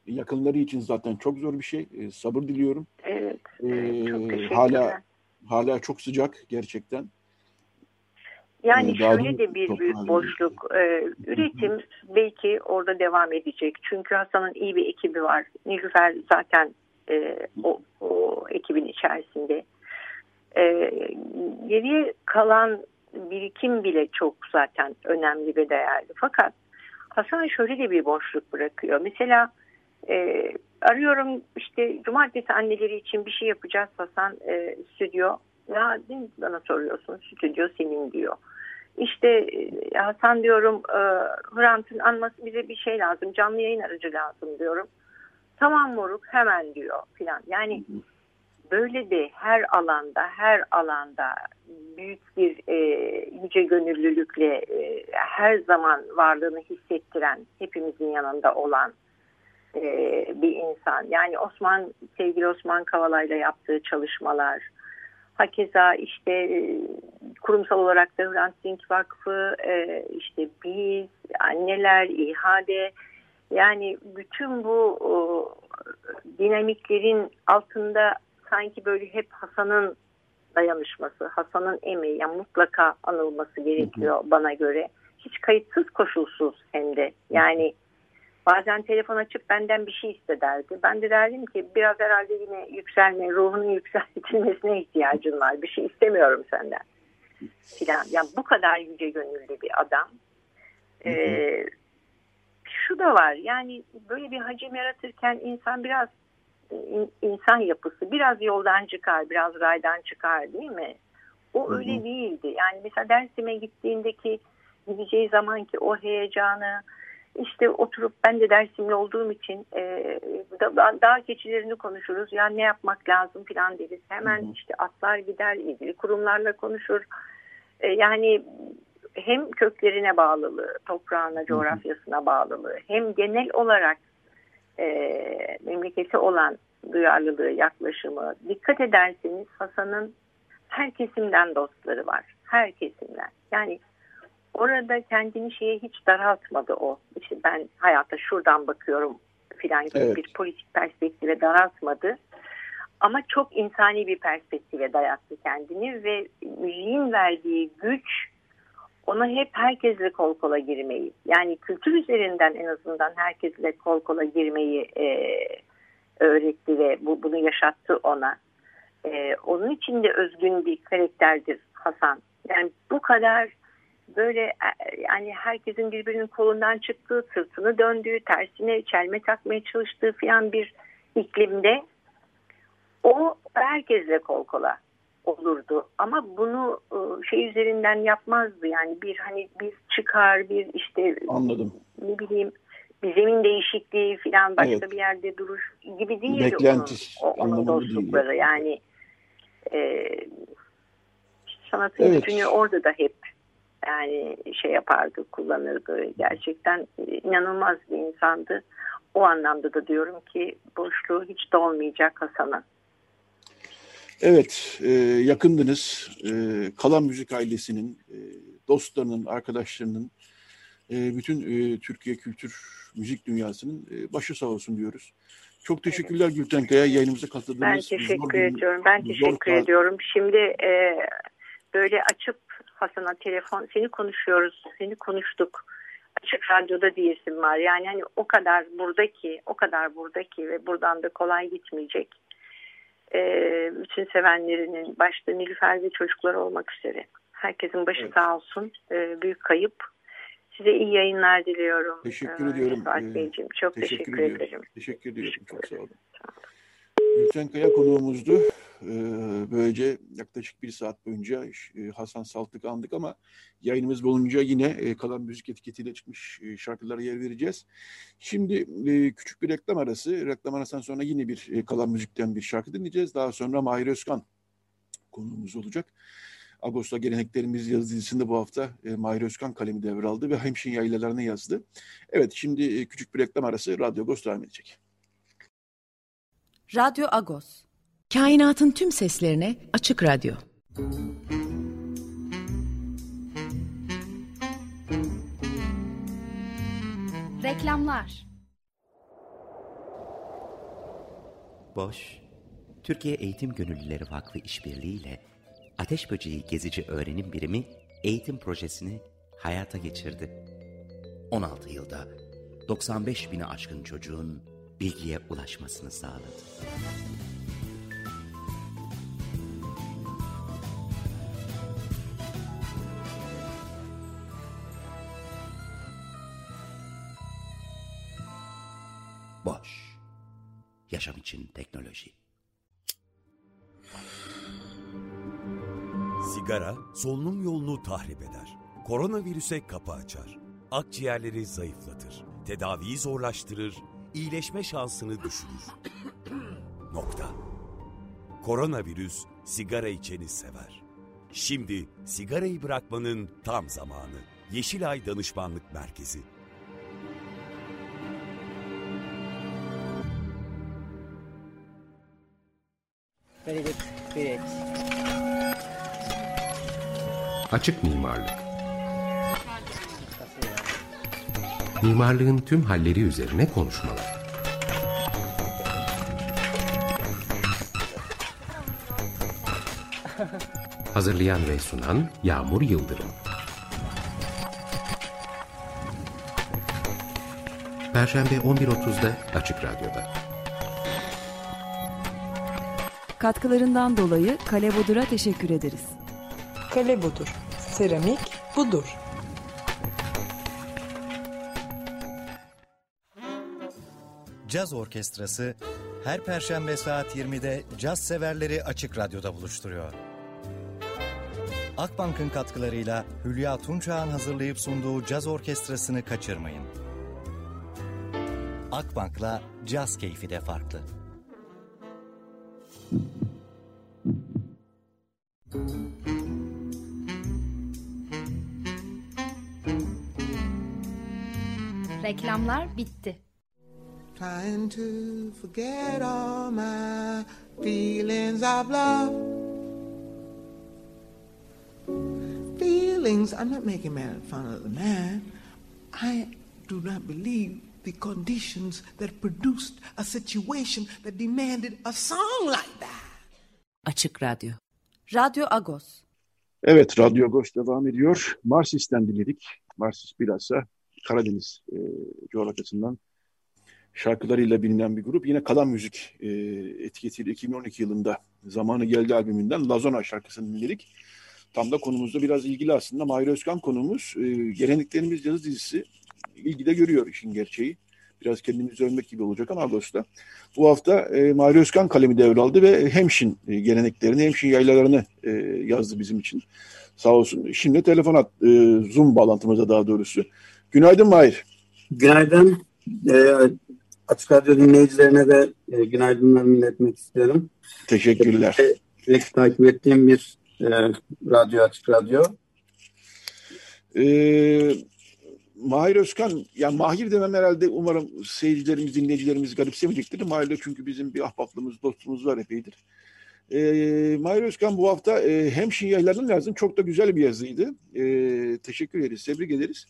Speaker 2: yakınları için zaten çok zor bir şey. E, sabır diliyorum.
Speaker 5: Evet. E,
Speaker 2: çok hala hala çok sıcak gerçekten.
Speaker 5: Yani ee, şöyle de bir büyük boşluk. Ee, üretim belki orada devam edecek. Çünkü Hasan'ın iyi bir ekibi var. Nilüfer zaten e, o, o ekibin içerisinde. E, geriye kalan birikim bile çok zaten önemli ve değerli. Fakat Hasan şöyle de bir boşluk bırakıyor. Mesela E, arıyorum işte cumartesi anneleri için bir şey yapacağız Hasan e, stüdyo. Ya bana soruyorsun stüdyo senin diyor. İşte e, Hasan diyorum e, Hrant'ın anması bize bir şey lazım canlı yayın aracı lazım diyorum. Tamam moruk hemen diyor filan. Yani böyle de her alanda her alanda büyük bir e, yüce gönüllülükle e, her zaman varlığını hissettiren hepimizin yanında olan e, bir insan. Yani Osman sevgili Osman Kavala'yla yaptığı çalışmalar hakeza işte e, kurumsal olarak da Hrant Dink Vakfı e, işte biz anneler İHA'de yani bütün bu o, dinamiklerin altında sanki böyle hep Hasan'ın dayanışması, Hasan'ın emeği yani mutlaka anılması gerekiyor hı hı. bana göre. Hiç kayıtsız koşulsuz hem de. Yani bazen telefon açıp benden bir şey istederdi. Ben de derdim ki biraz herhalde yine yükselme, ruhunun yükseltilmesine ihtiyacın var. Bir şey istemiyorum senden. Filan. Yani bu kadar yüce gönüllü bir adam. Hı hı. Ee, şu da var yani böyle bir hacim yaratırken insan biraz insan yapısı biraz yoldan çıkar, biraz raydan çıkar değil mi? O öyle hı hı. değildi. Yani mesela Dersim'e gittiğindeki gideceği zamanki o heyecanı işte oturup ben de Dersimli olduğum için e, da, dağ keçilerini konuşuruz. Yani ne yapmak lazım falan deriz. Hemen hı hı. işte atlar gider, ilgili kurumlarla konuşur. E, yani hem köklerine bağlılığı, toprağına, coğrafyasına bağlılığı hem genel olarak e, memleketi olan duyarlılığı, yaklaşımı. Dikkat ederseniz Hasan'ın her kesimden dostları var. Her kesimden. Yani orada kendini şeye hiç daraltmadı o. İşte ben hayata şuradan bakıyorum filan gibi evet. bir politik perspektife daraltmadı. Ama çok insani bir perspektife dayattı kendini ve müziğin verdiği güç ona hep herkesle kol kola girmeyi yani kültür üzerinden en azından herkesle kol kola girmeyi e, öğretti ve bu, bunu yaşattı ona. E, onun için de özgün bir karakterdir Hasan. Yani bu kadar böyle e, yani herkesin birbirinin kolundan çıktığı, sırtını döndüğü, tersine çelme takmaya çalıştığı falan bir iklimde o herkesle kol kola olurdu. Ama bunu e, şey üzerinden yapmazdı. Yani bir hani bir çıkar bir işte
Speaker 2: Anladım.
Speaker 5: ne bileyim bir zemin değişikliği falan başka evet. bir yerde duruş gibi değil
Speaker 2: Beklentiz,
Speaker 5: onun, onun dostlukları. Değil. Yani e, sanatın evet. üstünü orada da hep yani şey yapardı, kullanırdı. Gerçekten inanılmaz bir insandı. O anlamda da diyorum ki boşluğu hiç dolmayacak Hasan'a.
Speaker 2: Evet, e, yakındınız. E, Kalan Müzik ailesinin, e, dostlarının, arkadaşlarının, e, bütün e, Türkiye kültür müzik dünyasının e, başı sağ olsun diyoruz. Çok teşekkürler evet. Gülten Kaya yayınımıza katıldığınız.
Speaker 5: Ben teşekkür ediyorum. Ben teşekkür zor ediyorum. Şimdi e, böyle açıp Hasan'a telefon seni konuşuyoruz, seni konuştuk. Açık radyoda diyesim var. Yani hani o kadar buradaki, o kadar buradaki ve buradan da kolay gitmeyecek. E, bütün sevenlerinin başta Nilüfer ve çocuklar olmak üzere. Herkesin başı evet. sağ olsun. E, büyük kayıp Size iyi yayınlar diliyorum.
Speaker 2: Teşekkür ee, ediyorum.
Speaker 5: Fuat ee, Beyciğim. Çok teşekkür, teşekkür ederim.
Speaker 2: Teşekkür ediyorum. Teşekkür Çok sağ olun. Gülten Kaya konuğumuzdu. Ee, böylece yaklaşık bir saat boyunca e, Hasan Saltık andık ama yayınımız boyunca yine e, kalan müzik etiketiyle çıkmış e, şarkılara yer vereceğiz. Şimdi küçük bir reklam arası. Reklam arasından sonra yine bir kalan müzikten bir şarkı dinleyeceğiz. Daha sonra Mahir Özkan konuğumuz olacak. Ağustos Geleneklerimiz yazı dizisinde bu hafta Mahir Özkan kalemi devraldı ve Hemşin yaylalarını yazdı. Evet şimdi küçük bir reklam arası Radyo Agos devam edecek.
Speaker 1: Radyo Agos.
Speaker 6: Kainatın tüm seslerine açık radyo.
Speaker 1: Reklamlar.
Speaker 7: Boş, Türkiye Eğitim Gönüllüleri Vakfı işbirliğiyle Ateş Böceği Gezici Öğrenim Birimi eğitim projesini hayata geçirdi. 16 yılda 95 bini aşkın çocuğun bilgiye ulaşmasını sağladı. Boş yaşam için teknoloji.
Speaker 8: Sigara solunum yolunu tahrip eder. Koronavirüse kapı açar. Akciğerleri zayıflatır. Tedaviyi zorlaştırır, iyileşme şansını düşürür. Nokta. Koronavirüs sigara içeni sever. Şimdi sigarayı bırakmanın tam zamanı. Yeşilay Danışmanlık Merkezi.
Speaker 9: Very good. Great.
Speaker 10: Açık mimarlık. Mimarlığın tüm halleri üzerine konuşmalar. Hazırlayan ve sunan Yağmur Yıldırım. Perşembe 11.30'da Açık Radyo'da.
Speaker 1: Katkılarından dolayı Kale Bodur'a teşekkür ederiz.
Speaker 11: Kale Bodur. Seramik budur.
Speaker 12: Caz Orkestrası her perşembe saat 20'de caz severleri Açık Radyo'da buluşturuyor. Akbank'ın katkılarıyla Hülya Tunçağ'ın hazırlayıp sunduğu caz orkestrasını kaçırmayın. Akbank'la caz keyfi de farklı.
Speaker 13: Reklamlar bitti.
Speaker 14: Trying to forget all my feelings of love. Feelings, I'm not making fun of the man. I do not believe the conditions that produced a situation that demanded a song like that.
Speaker 6: Açık Radyo.
Speaker 1: Radyo Agos.
Speaker 2: Evet, Radyo Agos devam ediyor. Marsis'ten dinledik. Marsis bilhassa Karadeniz e, coğrafyasından şarkılarıyla bilinen bir grup. Yine Kalan Müzik e, etiketiyle 2012 yılında Zamanı Geldi albümünden Lazona şarkısını dinledik. Tam da konumuzda biraz ilgili aslında. Mahir Özkan konumuz. E, geleneklerimiz yazı dizisi ilgide görüyor işin gerçeği. Biraz kendimizi övmek gibi olacak ama Ağustos'ta. Bu hafta e, Mahir Özkan kalemi devraldı ve Hemşin e, geleneklerini, Hemşin yaylalarını e, yazdı bizim için. Sağ olsun. Şimdi telefon at, e, Zoom bağlantımıza daha doğrusu. Günaydın Mahir.
Speaker 15: Günaydın. E, Açık Radyo dinleyicilerine de e, günaydınlarımı iletmek istiyorum.
Speaker 2: Teşekkürler.
Speaker 15: E, sürekli takip ettiğim bir e, radyo, Açık Radyo.
Speaker 2: Ee, Mahir Özkan, yani Mahir demem herhalde umarım seyircilerimiz, dinleyicilerimiz garipsemeyecektir. Mahir'le çünkü bizim bir ahbaplığımız, dostluğumuz var epeydir. Ee, Mahir Özkan bu hafta e, Hemşin yaylarının yazın çok da güzel bir yazıydı. Ee, teşekkür ederiz, tebrik ederiz.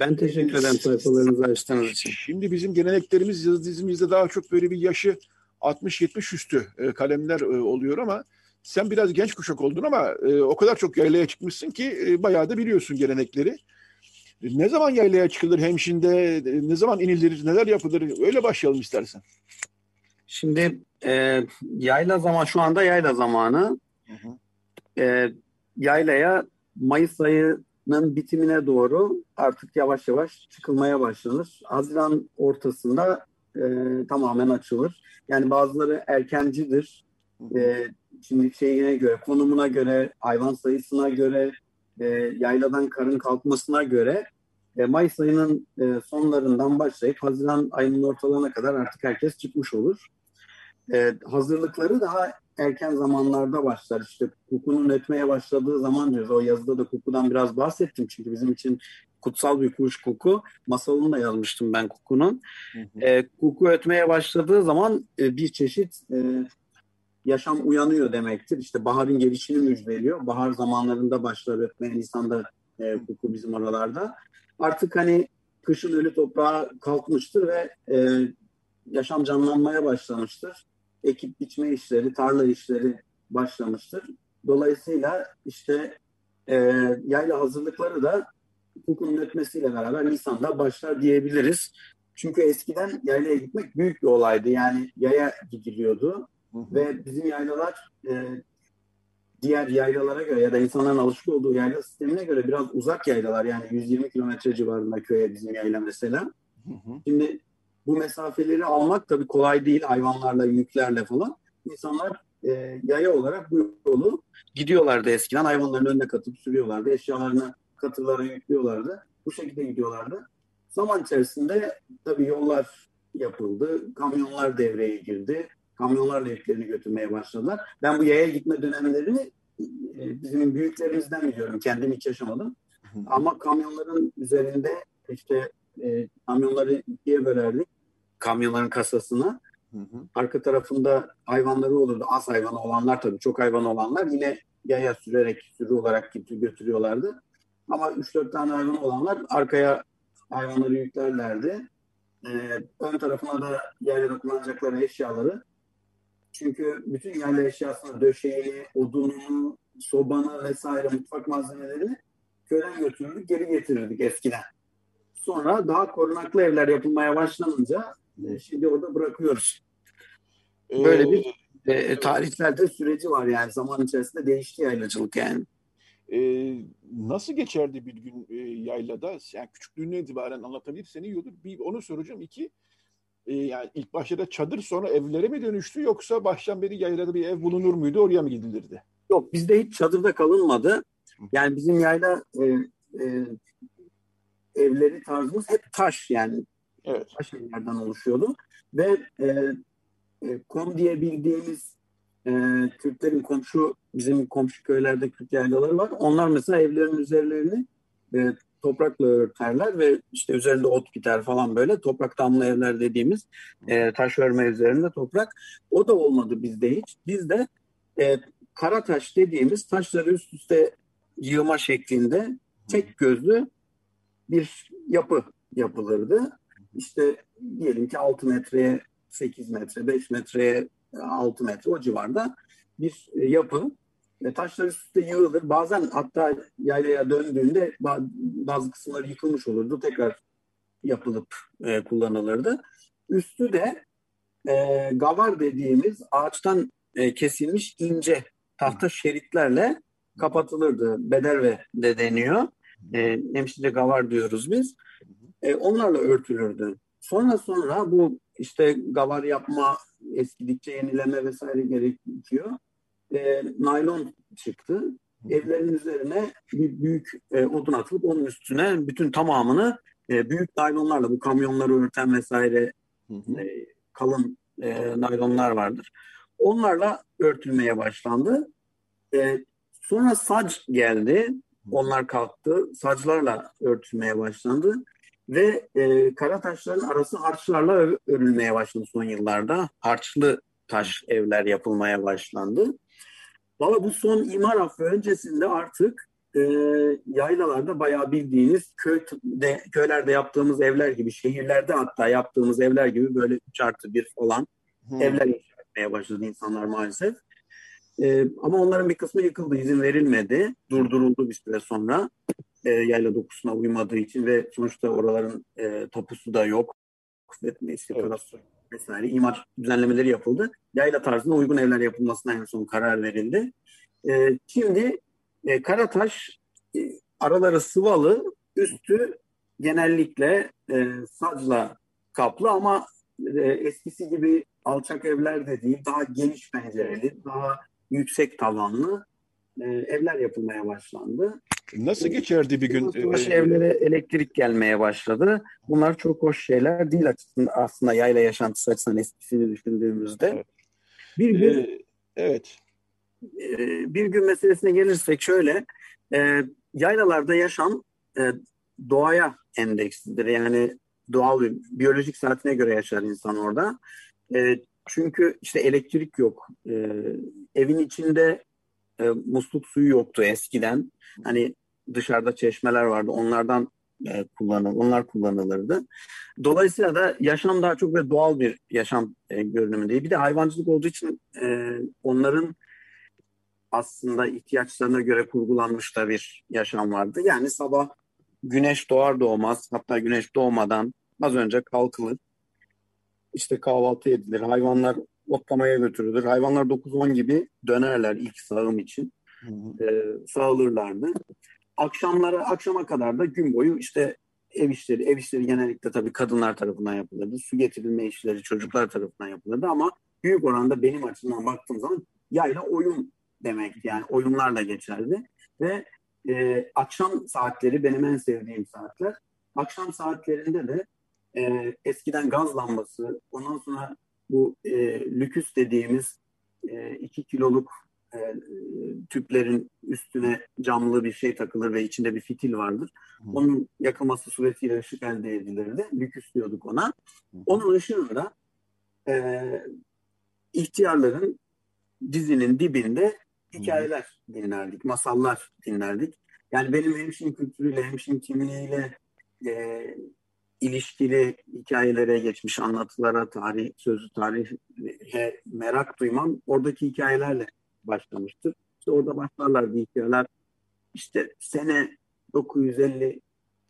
Speaker 15: Ben teşekkür ederim sayfalarınızı açtığınız için.
Speaker 2: Şimdi bizim geleneklerimiz yazı dizimizde daha çok böyle bir yaşı 60-70 üstü e, kalemler e, oluyor ama sen biraz genç kuşak oldun ama e, o kadar çok yaylaya çıkmışsın ki e, bayağı da biliyorsun gelenekleri. E, ne zaman yaylaya çıkılır hemşinde, e, ne zaman inilir, neler yapılır öyle başlayalım istersen.
Speaker 15: Şimdi e, yayla zaman şu anda yayla zamanı. Hı hı. E, yaylaya Mayıs ayının bitimine doğru artık yavaş yavaş çıkılmaya başlanır. Haziran ortasında e, tamamen açılır. Yani bazıları erkencidir. E, şimdi şeyine göre, konumuna göre, hayvan sayısına göre, e, yayladan karın kalkmasına göre e, Mayıs ayının e, sonlarından başlayıp Haziran ayının ortalarına kadar artık herkes çıkmış olur. E, hazırlıkları daha erken zamanlarda başlar. İşte kokunun ötmeye başladığı zaman diyoruz. O yazıda da kokudan biraz bahsettim çünkü bizim için kutsal bir kuş koku. Masalını da yazmıştım ben. Hı hı. E, koku ötmeye başladığı zaman e, bir çeşit e, yaşam uyanıyor demektir. İşte baharın gelişini müjdeliyor. Bahar zamanlarında başlar ötmeye Nisan'da e, koku bizim oralarda. Artık hani kışın ölü toprağa kalkmıştır ve e, yaşam canlanmaya başlamıştır. Ekip biçme işleri, tarla işleri başlamıştır. Dolayısıyla işte e, yayla hazırlıkları da kokunun ötmesiyle beraber Nisan'da başlar diyebiliriz. Çünkü eskiden yaylaya gitmek büyük bir olaydı. Yani yaya gidiliyordu. Hı hı. Ve bizim yaylalar e, diğer yaylalara göre ya da insanların alışık olduğu yayla sistemine göre biraz uzak yaylalar. Yani 120 kilometre civarında köye bizim yayla mesela. Hı hı. Şimdi bu mesafeleri almak tabii kolay değil hayvanlarla, yüklerle falan. İnsanlar e, yaya olarak bu yolu gidiyorlardı eskiden. Hayvanların önüne katıp sürüyorlardı. Eşyalarını katılara yüklüyorlardı. Bu şekilde gidiyorlardı. Zaman içerisinde tabii yollar yapıldı. Kamyonlar devreye girdi. Kamyonlarla yüklerini götürmeye başladılar. Ben bu yaya gitme dönemlerini e, bizim büyüklerimizden biliyorum. Kendim hiç yaşamadım. Ama kamyonların üzerinde işte e, kamyonları ikiye bölerdik. Kamyonların kasasına. Arka tarafında hayvanları olurdu. Az hayvanı olanlar tabii çok hayvan olanlar yine yaya sürerek sürü olarak götürüyorlardı. Ama 3-4 tane hayvan olanlar arkaya hayvanları yüklerlerdi. Ee, ön tarafına da yaylada kullanacakları eşyaları. Çünkü bütün yayla eşyasını, döşeğini, odununu, sobanı vesaire mutfak malzemelerini köyden götürürdük, geri getirirdik eskiden. Sonra daha korunaklı evler yapılmaya başlanınca e, şimdi orada bırakıyoruz. Böyle bir e, tarihsel süreci var yani zaman içerisinde değişti yaylacılık yani.
Speaker 2: Ee, nasıl geçerdi bir gün e, yaylada? Yani küçüklüğüne itibaren anlatabilirsen iyi olur. Bir onu soracağım. İki, e, yani ilk başta da çadır sonra evlere mi dönüştü yoksa baştan beri yaylada bir ev bulunur muydu oraya mı gidilirdi?
Speaker 15: Yok bizde hiç çadırda kalınmadı. Yani bizim yayla e, e, evleri tarzımız hep taş yani.
Speaker 2: Evet.
Speaker 15: Taş evlerden oluşuyordu. Ve e, e, kom diye bildiğimiz e, Kürtlerin komşu bizim komşu köylerde Kürt yaylaları var. Onlar mesela evlerin üzerlerini e, toprakla örterler ve işte üzerinde ot biter falan böyle toprak damlı evler dediğimiz e, taş örme üzerinde toprak. O da olmadı bizde hiç. Bizde e, kara taş dediğimiz taşları üst üste yığma şeklinde tek gözlü bir yapı yapılırdı. İşte diyelim ki 6 metreye 8 metre, 5 metreye 6 metre o civarda bir yapı. E, taşlar üst üste yığılır. Bazen hatta yaylaya döndüğünde bazı kısımları yıkılmış olurdu. Tekrar yapılıp e, kullanılırdı. Üstü de e, gavar dediğimiz ağaçtan e, kesilmiş ince tahta şeritlerle kapatılırdı. Bederve de deniyor. E, Hemşire gavar diyoruz biz. E, onlarla örtülürdü. Sonra sonra bu işte gavar yapma, eskidikçe yenileme vesaire gerekiyor. E, naylon çıktı. Evlerin üzerine bir büyük e, odun atılıp onun üstüne bütün tamamını e, büyük naylonlarla bu kamyonları örten vesaire e, kalın e, naylonlar vardır. Onlarla örtülmeye başlandı. E, sonra sac geldi. Onlar kalktı. Saclarla örtülmeye başlandı. Ve e, kara taşların arası harçlarla örülmeye başladı son yıllarda. Harçlı taş evler yapılmaya başlandı. Valla bu son imar affı öncesinde artık e, yaylalarda bayağı bildiğiniz köy, de, köylerde yaptığımız evler gibi, şehirlerde hatta yaptığımız evler gibi böyle 3 artı 1 olan hmm. evler inşa etmeye başladı insanlar maalesef. E, ama onların bir kısmı yıkıldı, izin verilmedi, durduruldu bir süre sonra e, yayla dokusuna uymadığı için ve sonuçta oraların e, tapusu da yok. Neyse, evet. vesaire imar düzenlemeleri yapıldı. Yayla tarzına uygun evler yapılmasına en son karar verildi. E, şimdi e, Karataş e, araları sıvalı, üstü genellikle e, sacla kaplı ama e, eskisi gibi alçak evler de değil, daha geniş pencereli, daha yüksek tavanlı e, evler yapılmaya başlandı.
Speaker 2: Nasıl geçerdi bir gün?
Speaker 15: Taş evlere elektrik gelmeye başladı. Bunlar çok hoş şeyler değil aslında, aslında yayla yaşantısı açısından eskisini düşündüğümüzde. Evet. Bir gün ee,
Speaker 2: evet.
Speaker 15: E, bir gün meselesine gelirsek şöyle e, yaylalarda yaşam e, doğaya endekslidir. Yani doğal bir biyolojik saatine göre yaşar insan orada. E, çünkü işte elektrik yok. E, evin içinde e, musluk suyu yoktu eskiden. Hani dışarıda çeşmeler vardı. Onlardan e, kullanıl, onlar kullanılırdı. Dolayısıyla da yaşam daha çok ve doğal bir yaşam e, görünümünde. Bir de hayvancılık olduğu için e, onların aslında ihtiyaçlarına göre kurgulanmış da bir yaşam vardı. Yani sabah güneş doğar doğmaz hatta güneş doğmadan az önce kalkılır. İşte kahvaltı edilir. Hayvanlar otlamaya götürülür. Hayvanlar 9-10 gibi dönerler ilk sağım için. E, sağılırlardı. Akşamlara, akşama kadar da gün boyu işte ev işleri, ev işleri genellikle tabii kadınlar tarafından yapılırdı. Su getirilme işleri çocuklar tarafından yapılırdı ama büyük oranda benim açımdan baktığım zaman yayla oyun demekti. Yani oyunlarla geçerdi. Ve e, akşam saatleri benim en sevdiğim saatler. Akşam saatlerinde de e, eskiden gaz lambası, ondan sonra bu e, lüküs dediğimiz e, iki kiloluk e, tüplerin üstüne camlı bir şey takılır ve içinde bir fitil vardır. Hı. Onun yakılması suretiyle ışık elde edilirdi. Lüküs diyorduk ona. Hı. Onun ışığında e, ihtiyarların dizinin dibinde hikayeler Hı. dinlerdik, masallar dinlerdik. Yani benim hemşin kültürüyle, hemşin kimliğiyle e, ilişkili hikayelere geçmiş anlatılara, tarih, sözlü tarihe merak duymam oradaki hikayelerle başlamıştır. İşte orada başlarlar bir hikayeler. İşte sene 950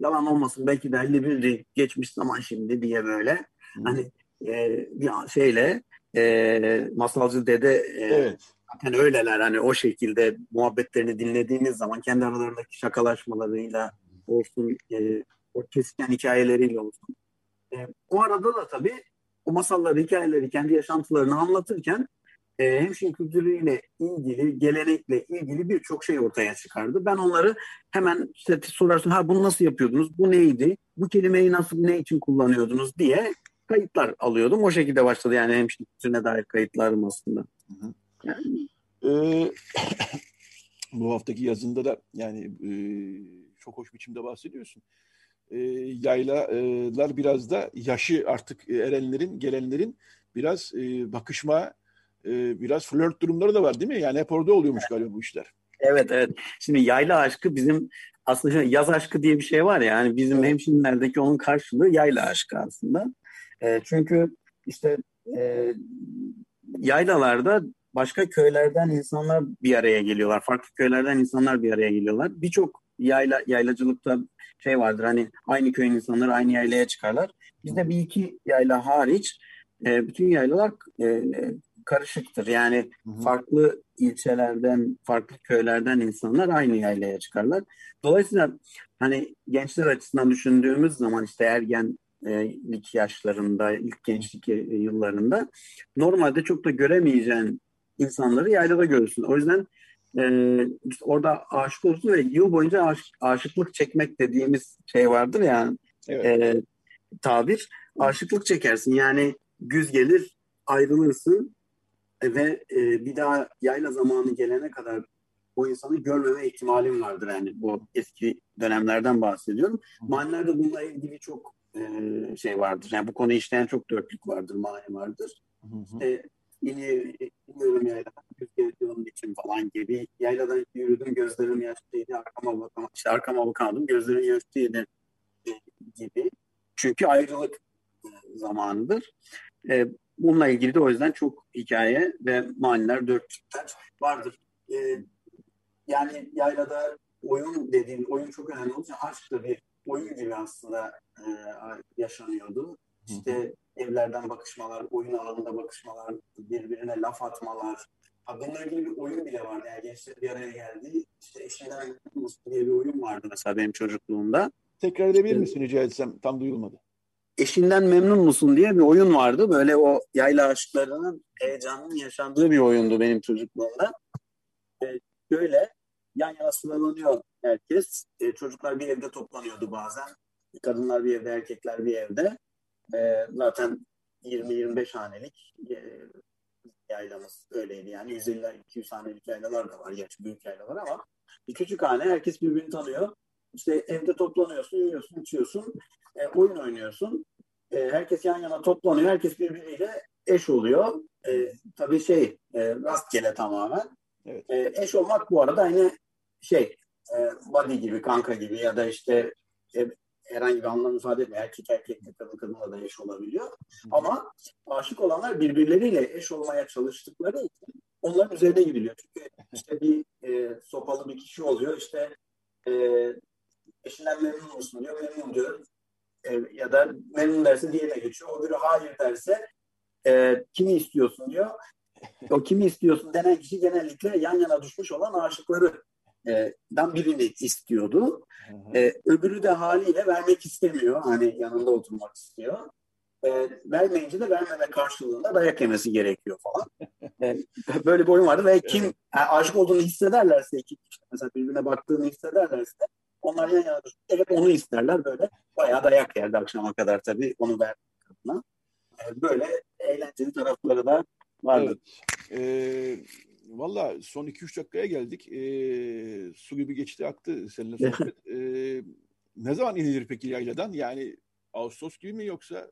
Speaker 15: yalan olmasın belki de 51'di geçmiş zaman şimdi diye böyle. Hmm. Hani e, bir şeyle e, masalcı dede e, evet. zaten öyleler hani o şekilde muhabbetlerini dinlediğiniz zaman kendi aralarındaki şakalaşmalarıyla olsun e, o kesken hikayeleriyle olsun. E, o arada da tabii o masalları, hikayeleri, kendi yaşantılarını anlatırken e, hemşin kültürüyle ilgili, gelenekle ilgili birçok şey ortaya çıkardı. Ben onları hemen işte sorarsın, ha bunu nasıl yapıyordunuz, bu neydi, bu kelimeyi nasıl, ne için kullanıyordunuz diye kayıtlar alıyordum. O şekilde başladı yani hemşin kültürüne dair kayıtlarım aslında.
Speaker 2: Yani. Ee, [LAUGHS] bu haftaki yazında da yani e, çok hoş biçimde bahsediyorsun. E, yaylalar biraz da yaşı artık erenlerin, gelenlerin biraz e, bakışma e, biraz flört durumları da var değil mi? Yani hep orada oluyormuş galiba bu işler.
Speaker 15: Evet evet. Şimdi yayla aşkı bizim aslında yaz aşkı diye bir şey var ya. Yani bizim hemşinlerdeki onun karşılığı yayla aşkı aslında. E, çünkü işte e, yaylalarda başka köylerden insanlar bir araya geliyorlar. Farklı köylerden insanlar bir araya geliyorlar. Birçok yayla yaylacılıkta şey vardır hani aynı köyün insanları aynı yaylaya çıkarlar. Bizde bir iki yayla hariç e, bütün yaylalar e, karışıktır. Yani hı hı. farklı ilçelerden, farklı köylerden insanlar aynı yaylaya çıkarlar. Dolayısıyla hani gençler açısından düşündüğümüz zaman işte ergenlik yaşlarında, ilk gençlik yıllarında normalde çok da göremeyeceğin insanları yaylada görürsün. O yüzden e, işte orada aşık olursun ve yıl boyunca aş, aşıklık çekmek dediğimiz şey vardır yani evet. e, tabir. Aşıklık çekersin yani güz gelir ayrılırsın ve e, bir daha yayla zamanı gelene kadar o insanı görmeme ihtimalim vardır yani bu eski dönemlerden bahsediyorum. Manilerde bununla ilgili çok e, şey vardır. Yani bu konuyu işleyen çok dörtlük vardır, mani vardır. Hı hı. İşte yine iniyorum yayladan, yüz onun için falan gibi. Yayladan yürüdüm, gözlerim yaşlıydı, arkama bakamadım. İşte arkama bakamadım, gözlerim yaşlıydı e, gibi. Çünkü ayrılık e, zamanıdır. E, Bununla ilgili de o yüzden çok hikaye ve maniler, dörtlükler vardır. Ee, yani yaylada oyun dediğin, oyun çok önemli olunca aşk da bir oyun gibi aslında e, yaşanıyordu. İşte evlerden bakışmalar, oyun alanında bakışmalar, birbirine laf atmalar. Ha, bununla ilgili bir oyun bile vardı. Yani gençler bir araya geldi. İşte eşinden diye bir oyun vardı mesela benim çocukluğumda.
Speaker 2: Tekrar edebilir işte, misin rica etsem? Tam duyulmadı
Speaker 15: eşinden memnun musun diye bir oyun vardı. Böyle o yayla aşklarının heyecanının yaşandığı bir oyundu benim çocukluğumda. E, böyle yan yana sıralanıyor herkes. E, çocuklar bir evde toplanıyordu bazen. Kadınlar bir evde, erkekler bir evde. E, zaten 20-25 hanelik e, yaylamız öyleydi. Yani 150-200 hanelik yaylalar da var. Gerçi büyük yaylalar ama bir küçük hane herkes birbirini tanıyor. İşte evde toplanıyorsun, yiyorsun, içiyorsun, e, oyun oynuyorsun. E, herkes yan yana toplanıyor, herkes birbiriyle eş oluyor. E, tabii şey, e, rastgele tamamen. Evet. E, eş olmak bu arada aynı şey, e, gibi, kanka gibi ya da işte e, herhangi bir anlam ifade etmiyor. Erkek erkekle kadın kadınla da eş olabiliyor. Ama aşık olanlar birbirleriyle eş olmaya çalıştıkları için onların üzerine gidiliyor. Çünkü işte bir e, sopalı bir kişi oluyor. İşte e, eşinden memnun musun diyor. Memnun diyor. E, ya da memnun derse diğerine geçiyor. O biri hayır derse e, kimi istiyorsun diyor. O kimi istiyorsun denen kişi genellikle yan yana düşmüş olan aşıkları dan birini istiyordu. E, öbürü de haliyle vermek istemiyor. Hani yanında oturmak istiyor. E, vermeyince de vermeme karşılığında dayak yemesi gerekiyor falan. E, [LAUGHS] böyle bir oyun vardı ve kim yani aşık olduğunu hissederlerse kişi mesela birbirine baktığını hissederlerse onlar yan yana evet onu isterler böyle. Bayağı dayak yerdi akşama kadar tabii onu vermek adına. E, böyle eğlenceli tarafları da vardı.
Speaker 2: Evet. Ee, Valla son 2-3 dakikaya geldik. Ee, su gibi geçti aktı seninle [LAUGHS] sohbet. ee, ne zaman inilir peki yayladan? Yani Ağustos gibi mi yoksa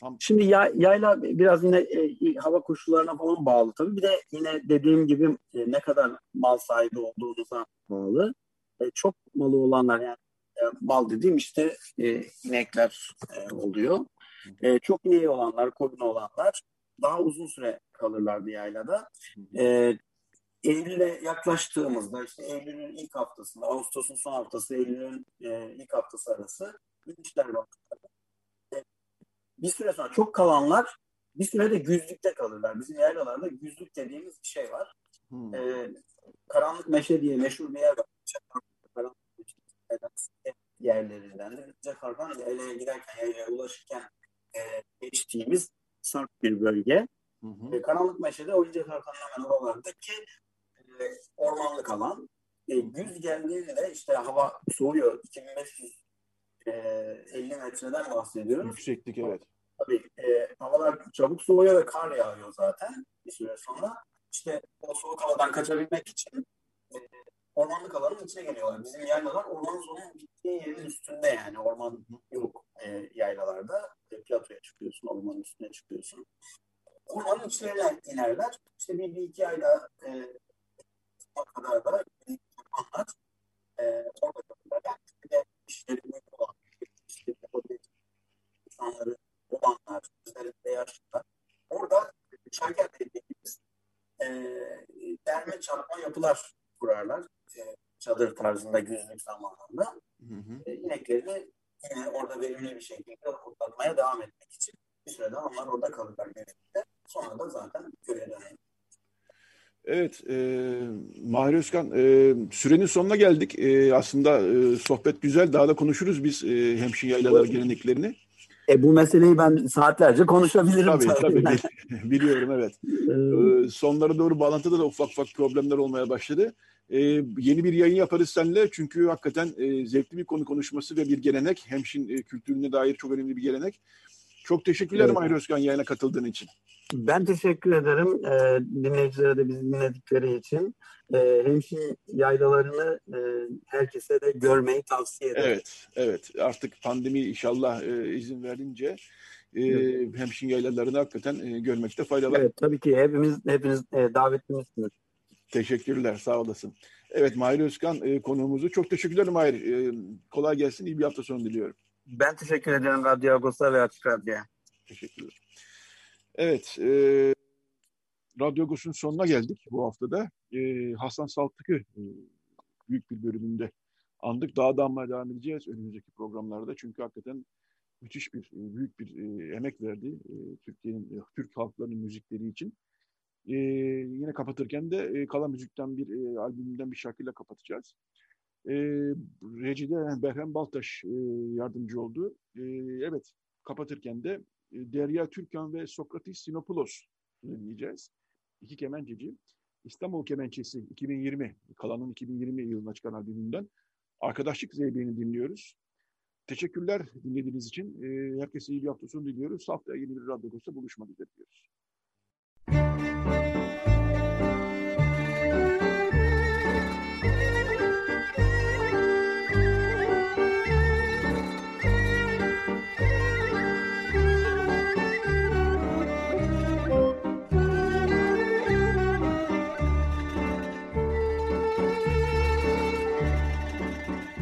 Speaker 15: tam... Şimdi yay, yayla biraz yine e, hava koşullarına falan bağlı tabii. Bir de yine dediğim gibi e, ne kadar mal sahibi olduğunuza bağlı. E, çok malı olanlar yani e, mal dediğim işte e, inekler e, oluyor. E, çok ineği olanlar, koyun olanlar daha uzun süre kalırlardı yaylada. E, Eylül'e yaklaştığımızda işte Eylül'ün ilk haftasında, Ağustos'un son haftası, Eylül'ün e, ilk haftası arası inişler vakitleri. E, bir süre sonra çok kalanlar bir süre de güzlükte kalırlar. Bizim yaylalarda güzlük dediğimiz bir şey var. Hmm. E, Karanlık Meşe diye meşhur bir yer var. Karanlık Meşe yerlerinden. Cekar'dan Ele'ye giderken, yaylaya ulaşırken e, geçtiğimiz sarp bir bölge. Hı hı. E, Karanlık Meşe'de Oyuncak Arkan'ın hemen oralardaki ormanlık alan. E, güz geldiğinde işte hava soğuyor. 2500 e, 50 metreden bahsediyoruz.
Speaker 2: Yükseklik evet.
Speaker 15: Tabii e, havalar çabuk soğuyor ve kar yağıyor zaten bir süre sonra. İşte o soğuk havadan kaçabilmek için e, ormanlık alanın içine geliyorlar. Bizim yaylalar orman sonunun bittiği yerin üstünde yani. Orman yok e, yaylalarda. E, platoya çıkıyorsun, ormanın üstüne çıkıyorsun. Ormanın içlerine inerler. İşte bir, bir iki ayda e, kadar da ormanlar e, orada kalırlar. Yani de işleri uygun olan, işleri yapabilecek insanları olanlar, özellikle yaşlılar. Orada şarkı dediğimiz e, derme çarpma yapılar kurarlar. E, çadır tarzında güzlük zamanında. Hı. E, ineklerini yine orada verimli bir şekilde otlatmaya devam etmek için bir sürede onlar orada kalırlar genellikle. Sonra da zaten köye döner.
Speaker 2: Evet, e, Mahir Özkan, e, sürenin sonuna geldik. E, aslında e, sohbet güzel, daha da konuşuruz biz e, hemşin yaylaları geleneklerini.
Speaker 15: E, bu meseleyi ben saatlerce konuşabilirim.
Speaker 2: Tabii, tabii, tabii. [LAUGHS] [LAUGHS] biliyorum evet. e, sonlara doğru bağlantıda da ufak ufak problemler olmaya başladı. E, yeni bir yayın yaparız seninle çünkü hakikaten e, zevkli bir konu konuşması ve bir gelenek. Hemşin e, kültürüne dair çok önemli bir gelenek. Çok teşekkürler evet. Mahir Özkan yayına katıldığın için.
Speaker 15: Ben teşekkür ederim e, dinleyicilere de bizi dinledikleri için. E, hemşin yaylalarını e, herkese de görmeyi tavsiye ederim.
Speaker 2: Evet, evet. Artık pandemi inşallah e, izin verince e, evet. hemşin yaylalarını hakikaten e, görmekte fayda var. Evet,
Speaker 15: tabii ki hepimiz hepiniz e, davetlimizsiniz.
Speaker 2: Teşekkürler, sağ olasın. Evet, Mahir Özkan e, konuğumuzu. Çok teşekkürler Mahir. E, kolay gelsin, iyi bir hafta sonu diliyorum.
Speaker 15: Ben teşekkür ederim Radyo Agos'a ve Açık Radyo'ya.
Speaker 2: Teşekkürler. Evet, e, Radyo Agos'un sonuna geldik bu haftada. E, Hasan Saltık'ı e, büyük bir bölümünde andık. Daha da anmaya devam edeceğiz önümüzdeki programlarda. Çünkü hakikaten müthiş bir, e, büyük bir e, emek verdi e, Türkiye'nin, e, Türk halklarının müzikleri için. E, yine kapatırken de e, Kala Müzik'ten bir e, albümünden bir şarkıyla kapatacağız. E, Reci'de Berhem Baltaş e, yardımcı oldu. E, evet, kapatırken de e, Derya Türkan ve Sokratis Sinopoulos dinleyeceğiz. İki kemenceci. İstanbul Kemençesi 2020, Kalan'ın 2020 yılına çıkan albümünden Arkadaşlık Zeybeğini dinliyoruz. Teşekkürler dinlediğiniz için. E, herkese iyi bir hafta sonu diliyoruz. Haftaya yeni bir Radyo buluşmak üzere diyoruz.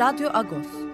Speaker 1: Radyo Agos.